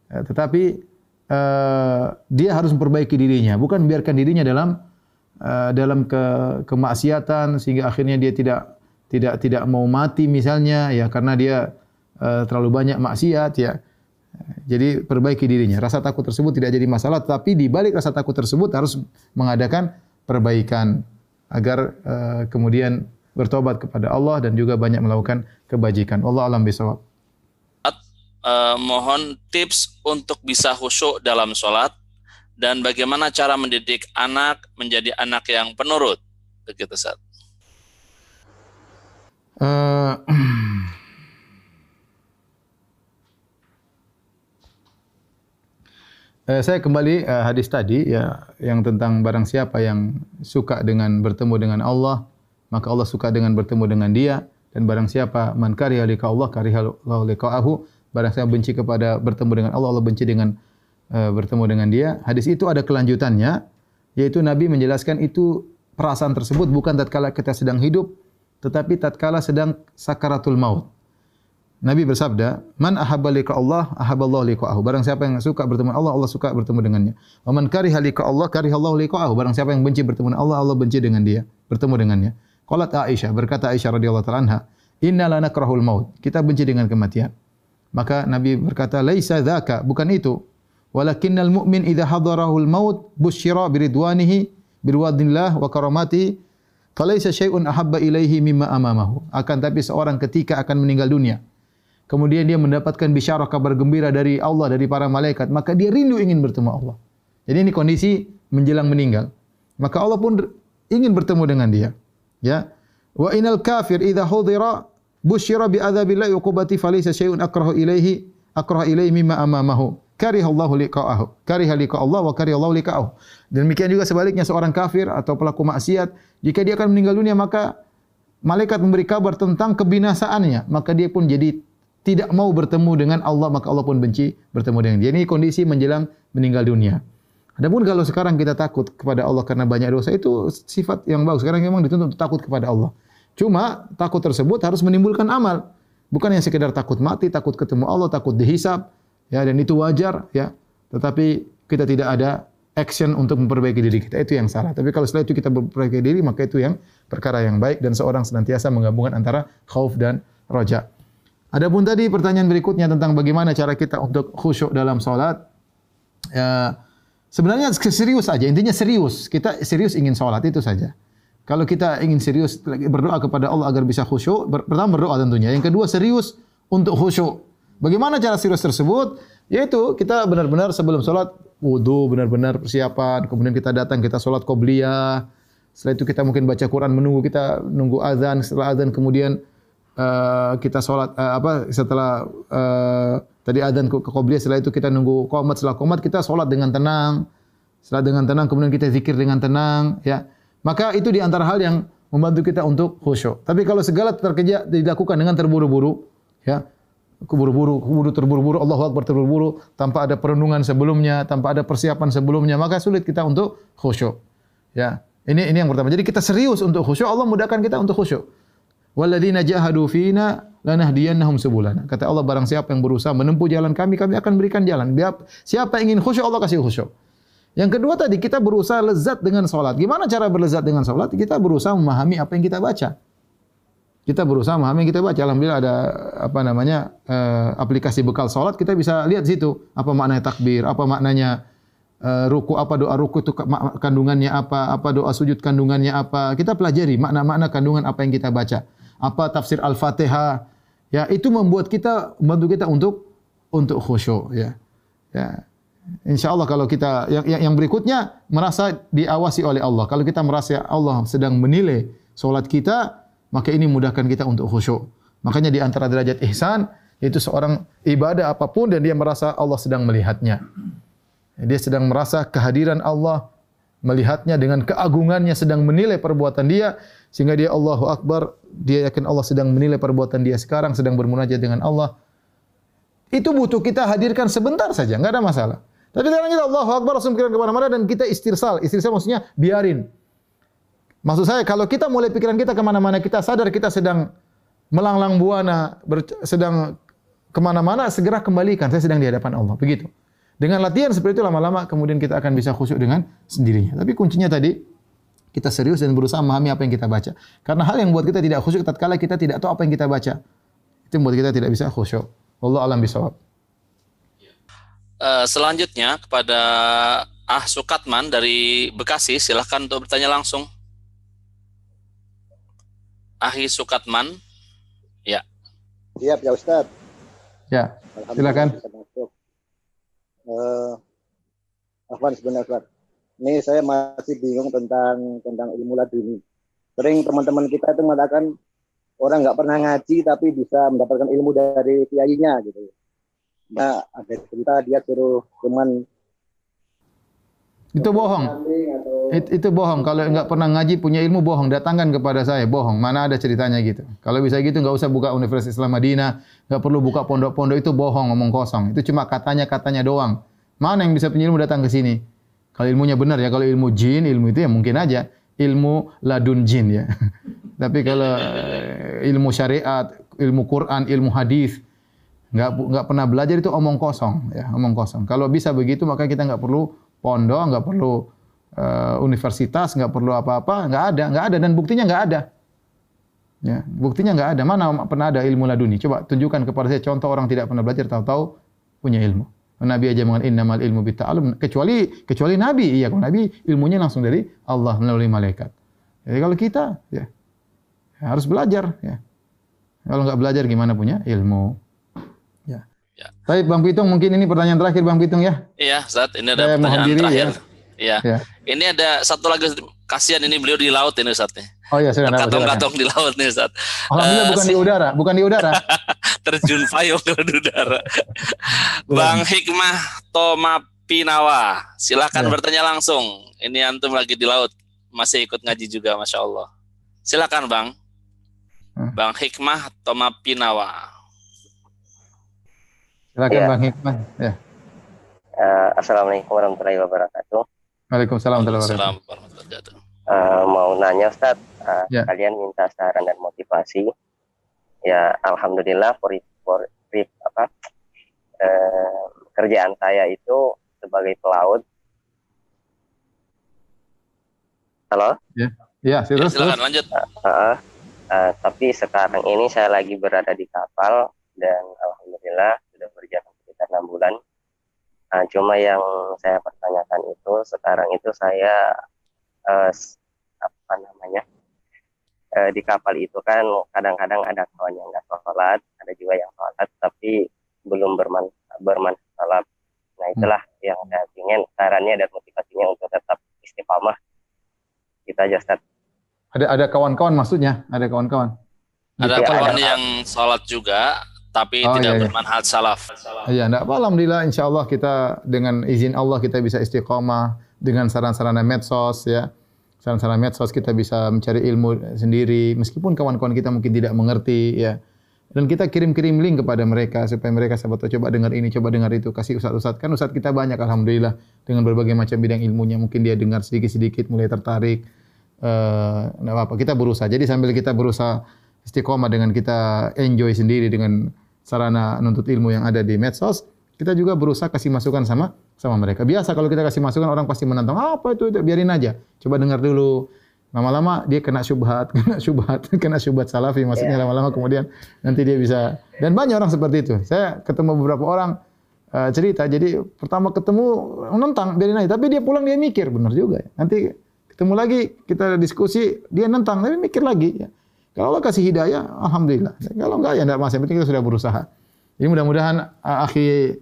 ya tetapi uh, dia harus memperbaiki dirinya bukan biarkan dirinya dalam uh, dalam ke kemaksiatan sehingga akhirnya dia tidak tidak tidak mau mati misalnya ya karena dia Eh, terlalu banyak maksiat ya. Jadi perbaiki dirinya. Rasa takut tersebut tidak jadi masalah, tapi di balik rasa takut tersebut harus mengadakan perbaikan agar uh, kemudian bertobat kepada Allah dan juga banyak melakukan kebajikan. Allah alam bisawab. Uh, mohon tips untuk bisa khusyuk dalam sholat dan bagaimana cara mendidik anak menjadi anak yang penurut. Begitu, Ustaz. Uh, Eh, saya kembali uh, hadis tadi ya yang tentang barang siapa yang suka dengan bertemu dengan Allah maka Allah suka dengan bertemu dengan dia dan barang siapa man kariha lika Allah kariha liqa'ahu barang siapa benci kepada bertemu dengan Allah Allah benci dengan uh, bertemu dengan dia hadis itu ada kelanjutannya yaitu Nabi menjelaskan itu perasaan tersebut bukan tatkala kita sedang hidup tetapi tatkala sedang sakaratul maut Nabi bersabda, "Man ahabba liqa Allah, ahabba Allah liqa'ahu." Barang siapa yang suka bertemu Allah, Allah suka bertemu dengannya. Wa man kariha liqa Allah, kariha Allah liqa'ahu. Barang siapa yang benci bertemu dengan Allah, Allah benci dengan dia, bertemu dengannya. Qalat Aisyah, berkata Aisyah radhiyallahu anha, "Inna la nakrahul maut." Kita benci dengan kematian. Maka Nabi berkata, "Laisa dzaka," bukan itu. Walakinnal mu'min idza hadarahul maut busyira biridwanihi birwadillah wa karamati falaisa syai'un ahabba ilaihi mimma amamahu. Akan tapi seorang ketika akan meninggal dunia, kemudian dia mendapatkan bisyarah kabar gembira dari Allah dari para malaikat. Maka dia rindu ingin bertemu Allah. Jadi ini kondisi menjelang meninggal. Maka Allah pun ingin bertemu dengan dia. Ya. Wa inal kafir idza hudira busyira bi adzabillahi uqubati falaysa syai'un akrahu ilaihi akrahu ilaihi mimma amamahu kariha Allah liqa'ahu kariha liqa Allah wa kariha Allah liqa'ahu demikian juga sebaliknya seorang kafir atau pelaku maksiat jika dia akan meninggal dunia maka malaikat memberi kabar tentang kebinasaannya maka dia pun jadi tidak mau bertemu dengan Allah maka Allah pun benci bertemu dengan dia. Ini kondisi menjelang meninggal dunia. Adapun kalau sekarang kita takut kepada Allah karena banyak dosa itu sifat yang bagus. Sekarang memang dituntut untuk takut kepada Allah. Cuma takut tersebut harus menimbulkan amal. Bukan yang sekedar takut mati, takut ketemu Allah, takut dihisap. Ya, dan itu wajar. Ya. Tetapi kita tidak ada action untuk memperbaiki diri kita. Itu yang salah. Tapi kalau setelah itu kita memperbaiki diri, maka itu yang perkara yang baik. Dan seorang senantiasa menggabungkan antara khauf dan roja. Adapun tadi pertanyaan berikutnya tentang bagaimana cara kita untuk khusyuk dalam solat. Ya, sebenarnya serius saja. Intinya serius. Kita serius ingin solat itu saja. Kalau kita ingin serius berdoa kepada Allah agar bisa khusyuk, pertama berdoa tentunya. Yang kedua serius untuk khusyuk. Bagaimana cara serius tersebut? Yaitu kita benar-benar sebelum solat wudhu, benar-benar persiapan. Kemudian kita datang, kita solat qobliyah. Setelah itu kita mungkin baca Quran, menunggu kita nunggu azan. Setelah azan kemudian uh, kita solat uh, apa setelah uh, tadi adzan ke qobliyah setelah itu kita nunggu qomat setelah qomat kita solat dengan tenang setelah dengan tenang kemudian kita zikir dengan tenang ya maka itu di antara hal yang membantu kita untuk khusyuk tapi kalau segala terkerja dilakukan dengan terburu-buru ya kuburu-buru kuburu terburu-buru Allahu akbar terburu-buru tanpa ada perenungan sebelumnya tanpa ada persiapan sebelumnya maka sulit kita untuk khusyuk ya ini ini yang pertama jadi kita serius untuk khusyuk Allah mudahkan kita untuk khusyuk Walladzina jahadu fina lanahdiyannahum subulana. Kata Allah barang siapa yang berusaha menempuh jalan kami, kami akan berikan jalan. Siapa ingin khusyuk Allah kasih khusyuk. Yang kedua tadi kita berusaha lezat dengan solat. Gimana cara berlezat dengan solat? Kita berusaha memahami apa yang kita baca. Kita berusaha memahami yang kita baca. Alhamdulillah ada apa namanya uh, aplikasi bekal solat. Kita bisa lihat situ apa maknanya takbir, apa maknanya uh, ruku, apa doa ruku itu kandungannya apa, apa doa sujud kandungannya apa. Kita pelajari makna-makna kandungan apa yang kita baca apa tafsir Al-Fatihah. Ya, itu membuat kita membantu kita untuk untuk khusyuk ya. Ya. Insyaallah kalau kita yang, yang berikutnya merasa diawasi oleh Allah. Kalau kita merasa Allah sedang menilai solat kita, maka ini mudahkan kita untuk khusyuk. Makanya di antara derajat ihsan yaitu seorang ibadah apapun dan dia merasa Allah sedang melihatnya. Dia sedang merasa kehadiran Allah melihatnya dengan keagungannya sedang menilai perbuatan dia sehingga dia Allahu Akbar dia yakin Allah sedang menilai perbuatan dia sekarang sedang bermunajat dengan Allah itu butuh kita hadirkan sebentar saja enggak ada masalah tapi sekarang kita Allahu Akbar langsung pikiran kemana mana dan kita istirsal istirsal maksudnya biarin maksud saya kalau kita mulai pikiran kita kemana mana kita sadar kita sedang melanglang buana sedang kemana mana segera kembalikan saya sedang di hadapan Allah begitu dengan latihan seperti itu lama-lama kemudian kita akan bisa khusyuk dengan sendirinya. Tapi kuncinya tadi kita serius dan berusaha memahami apa yang kita baca. Karena hal yang buat kita tidak khusyuk tatkala kita tidak tahu apa yang kita baca. Itu yang buat kita tidak bisa khusyuk. Allah alam bisawab. Uh, selanjutnya kepada Ah Sukatman dari Bekasi, silahkan untuk bertanya langsung. Ahi Sukatman, ya. Iya, ya Ustaz. Ya, silakan uh, Afwan sebenarnya Ini saya masih bingung tentang tentang ilmu laduni. Sering teman-teman kita itu mengatakan orang nggak pernah ngaji tapi bisa mendapatkan ilmu dari kiainya gitu. Nah, ada cerita dia suruh cuman itu bohong. It, itu bohong. Kalau enggak pernah ngaji punya ilmu bohong. Datangkan kepada saya bohong. Mana ada ceritanya gitu. Kalau bisa gitu enggak usah buka Universitas Islam Madinah. Enggak perlu buka pondok-pondok itu bohong ngomong kosong. Itu cuma katanya-katanya doang. Mana yang bisa punya ilmu datang ke sini? Kalau ilmunya benar ya. Kalau ilmu jin, ilmu itu ya mungkin aja. Ilmu ladun jin ya. Tapi kalau eh, ilmu syariat, ilmu Quran, ilmu hadis, Nggak nggak pernah belajar itu omong kosong, ya, omong kosong. Kalau bisa begitu maka kita nggak perlu pondok, nggak perlu uh, universitas, nggak perlu apa-apa, nggak ada, nggak ada dan buktinya nggak ada. Ya, buktinya nggak ada. Mana pernah ada ilmu laduni? Coba tunjukkan kepada saya contoh orang tidak pernah belajar tahu-tahu punya ilmu. Nabi aja mengatakan innamal ilmu bitta'allum kecuali kecuali nabi iya kalau nabi ilmunya langsung dari Allah melalui malaikat. Jadi kalau kita ya harus belajar ya. Kalau enggak belajar gimana punya ilmu? Ya. ya. Baik Bang Pitung mungkin ini pertanyaan terakhir Bang Pitung ya. Iya, saat ini ada Saya pertanyaan diri, terakhir. Ya. Iya. Ya. Ini ada satu lagi kasihan ini beliau di laut ini Ustaz. Oh iya, sudah Katong-katong di laut nih Ustaz. Alhamdulillah uh, bukan di udara, bukan di udara. terjun payung ke udara. Bang Hikmah Tomapinawa, silakan ya. bertanya langsung. Ini antum lagi di laut, masih ikut ngaji juga, masya Allah. Silakan Bang. Hmm. Bang Hikmah Tomapinawa. Silakan ya. Bang Hikmah. Ya. Uh, Assalamualaikum warahmatullahi wabarakatuh. Waalaikumsalam warahmatullahi wabarakatuh. Uh, mau nanya Ustaz, uh, ya. kalian minta saran dan motivasi ya alhamdulillah for, for, for apa eh, kerjaan saya itu sebagai pelaut halo ya ya terus silakan lanjut uh, uh, uh, tapi sekarang ini saya lagi berada di kapal dan alhamdulillah sudah berjalan sekitar enam bulan uh, cuma yang saya pertanyakan itu sekarang itu saya uh, apa namanya e, di kapal itu kan kadang-kadang ada kawan yang nggak sholat, ada juga yang sholat tapi belum berman bermanfaat. Nah hmm. itulah hmm. yang saya ingin sarannya dan motivasinya untuk tetap istiqamah. Kita aja Ustaz. Ada ada kawan-kawan maksudnya, ada kawan-kawan. Ada ya, kawan ada yang sholat juga, tapi oh, tidak iya, iya. bermanfaat salaf. Iya, enggak apa alhamdulillah insyaallah kita dengan izin Allah kita bisa istiqamah dengan saran-saran medsos ya. Saran-saran medsos kita bisa mencari ilmu sendiri meskipun kawan-kawan kita mungkin tidak mengerti ya. Dan kita kirim-kirim link kepada mereka supaya mereka sahabat coba dengar ini coba dengar itu kasih ustaz-ustaz. Kan ustaz kita banyak alhamdulillah dengan berbagai macam bidang ilmunya. Mungkin dia dengar sedikit-sedikit mulai tertarik eh uh, apa kita berusaha. Jadi sambil kita berusaha istiqomah dengan kita enjoy sendiri dengan sarana nuntut ilmu yang ada di medsos kita juga berusaha kasih masukan sama sama mereka. Biasa kalau kita kasih masukan orang pasti menentang. Apa itu? itu? Biarin aja. Coba dengar dulu. Lama-lama dia kena syubhat, kena syubhat, kena syubhat salafi. Maksudnya lama-lama kemudian nanti dia bisa. Dan banyak orang seperti itu. Saya ketemu beberapa orang uh, cerita. Jadi pertama ketemu menentang, biarin aja. Tapi dia pulang dia mikir, benar juga. Nanti ketemu lagi kita diskusi, dia nentang, tapi mikir lagi. Ya. Kalau Allah kasih hidayah, alhamdulillah. Kalau enggak ya enggak masalah. Penting kita sudah berusaha. Jadi mudah-mudahan uh, akhi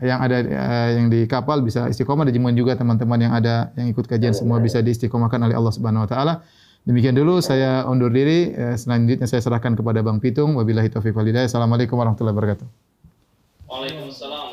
yang ada uh, yang di kapal bisa istiqomah dan juga teman-teman yang ada yang ikut kajian semua bisa diistiqomahkan oleh Allah Subhanahu wa taala. Demikian dulu saya undur diri. Uh, selanjutnya saya serahkan kepada Bang Pitung. Wabillahi taufiq wal hidayah. Assalamualaikum warahmatullahi wabarakatuh. Waalaikumsalam.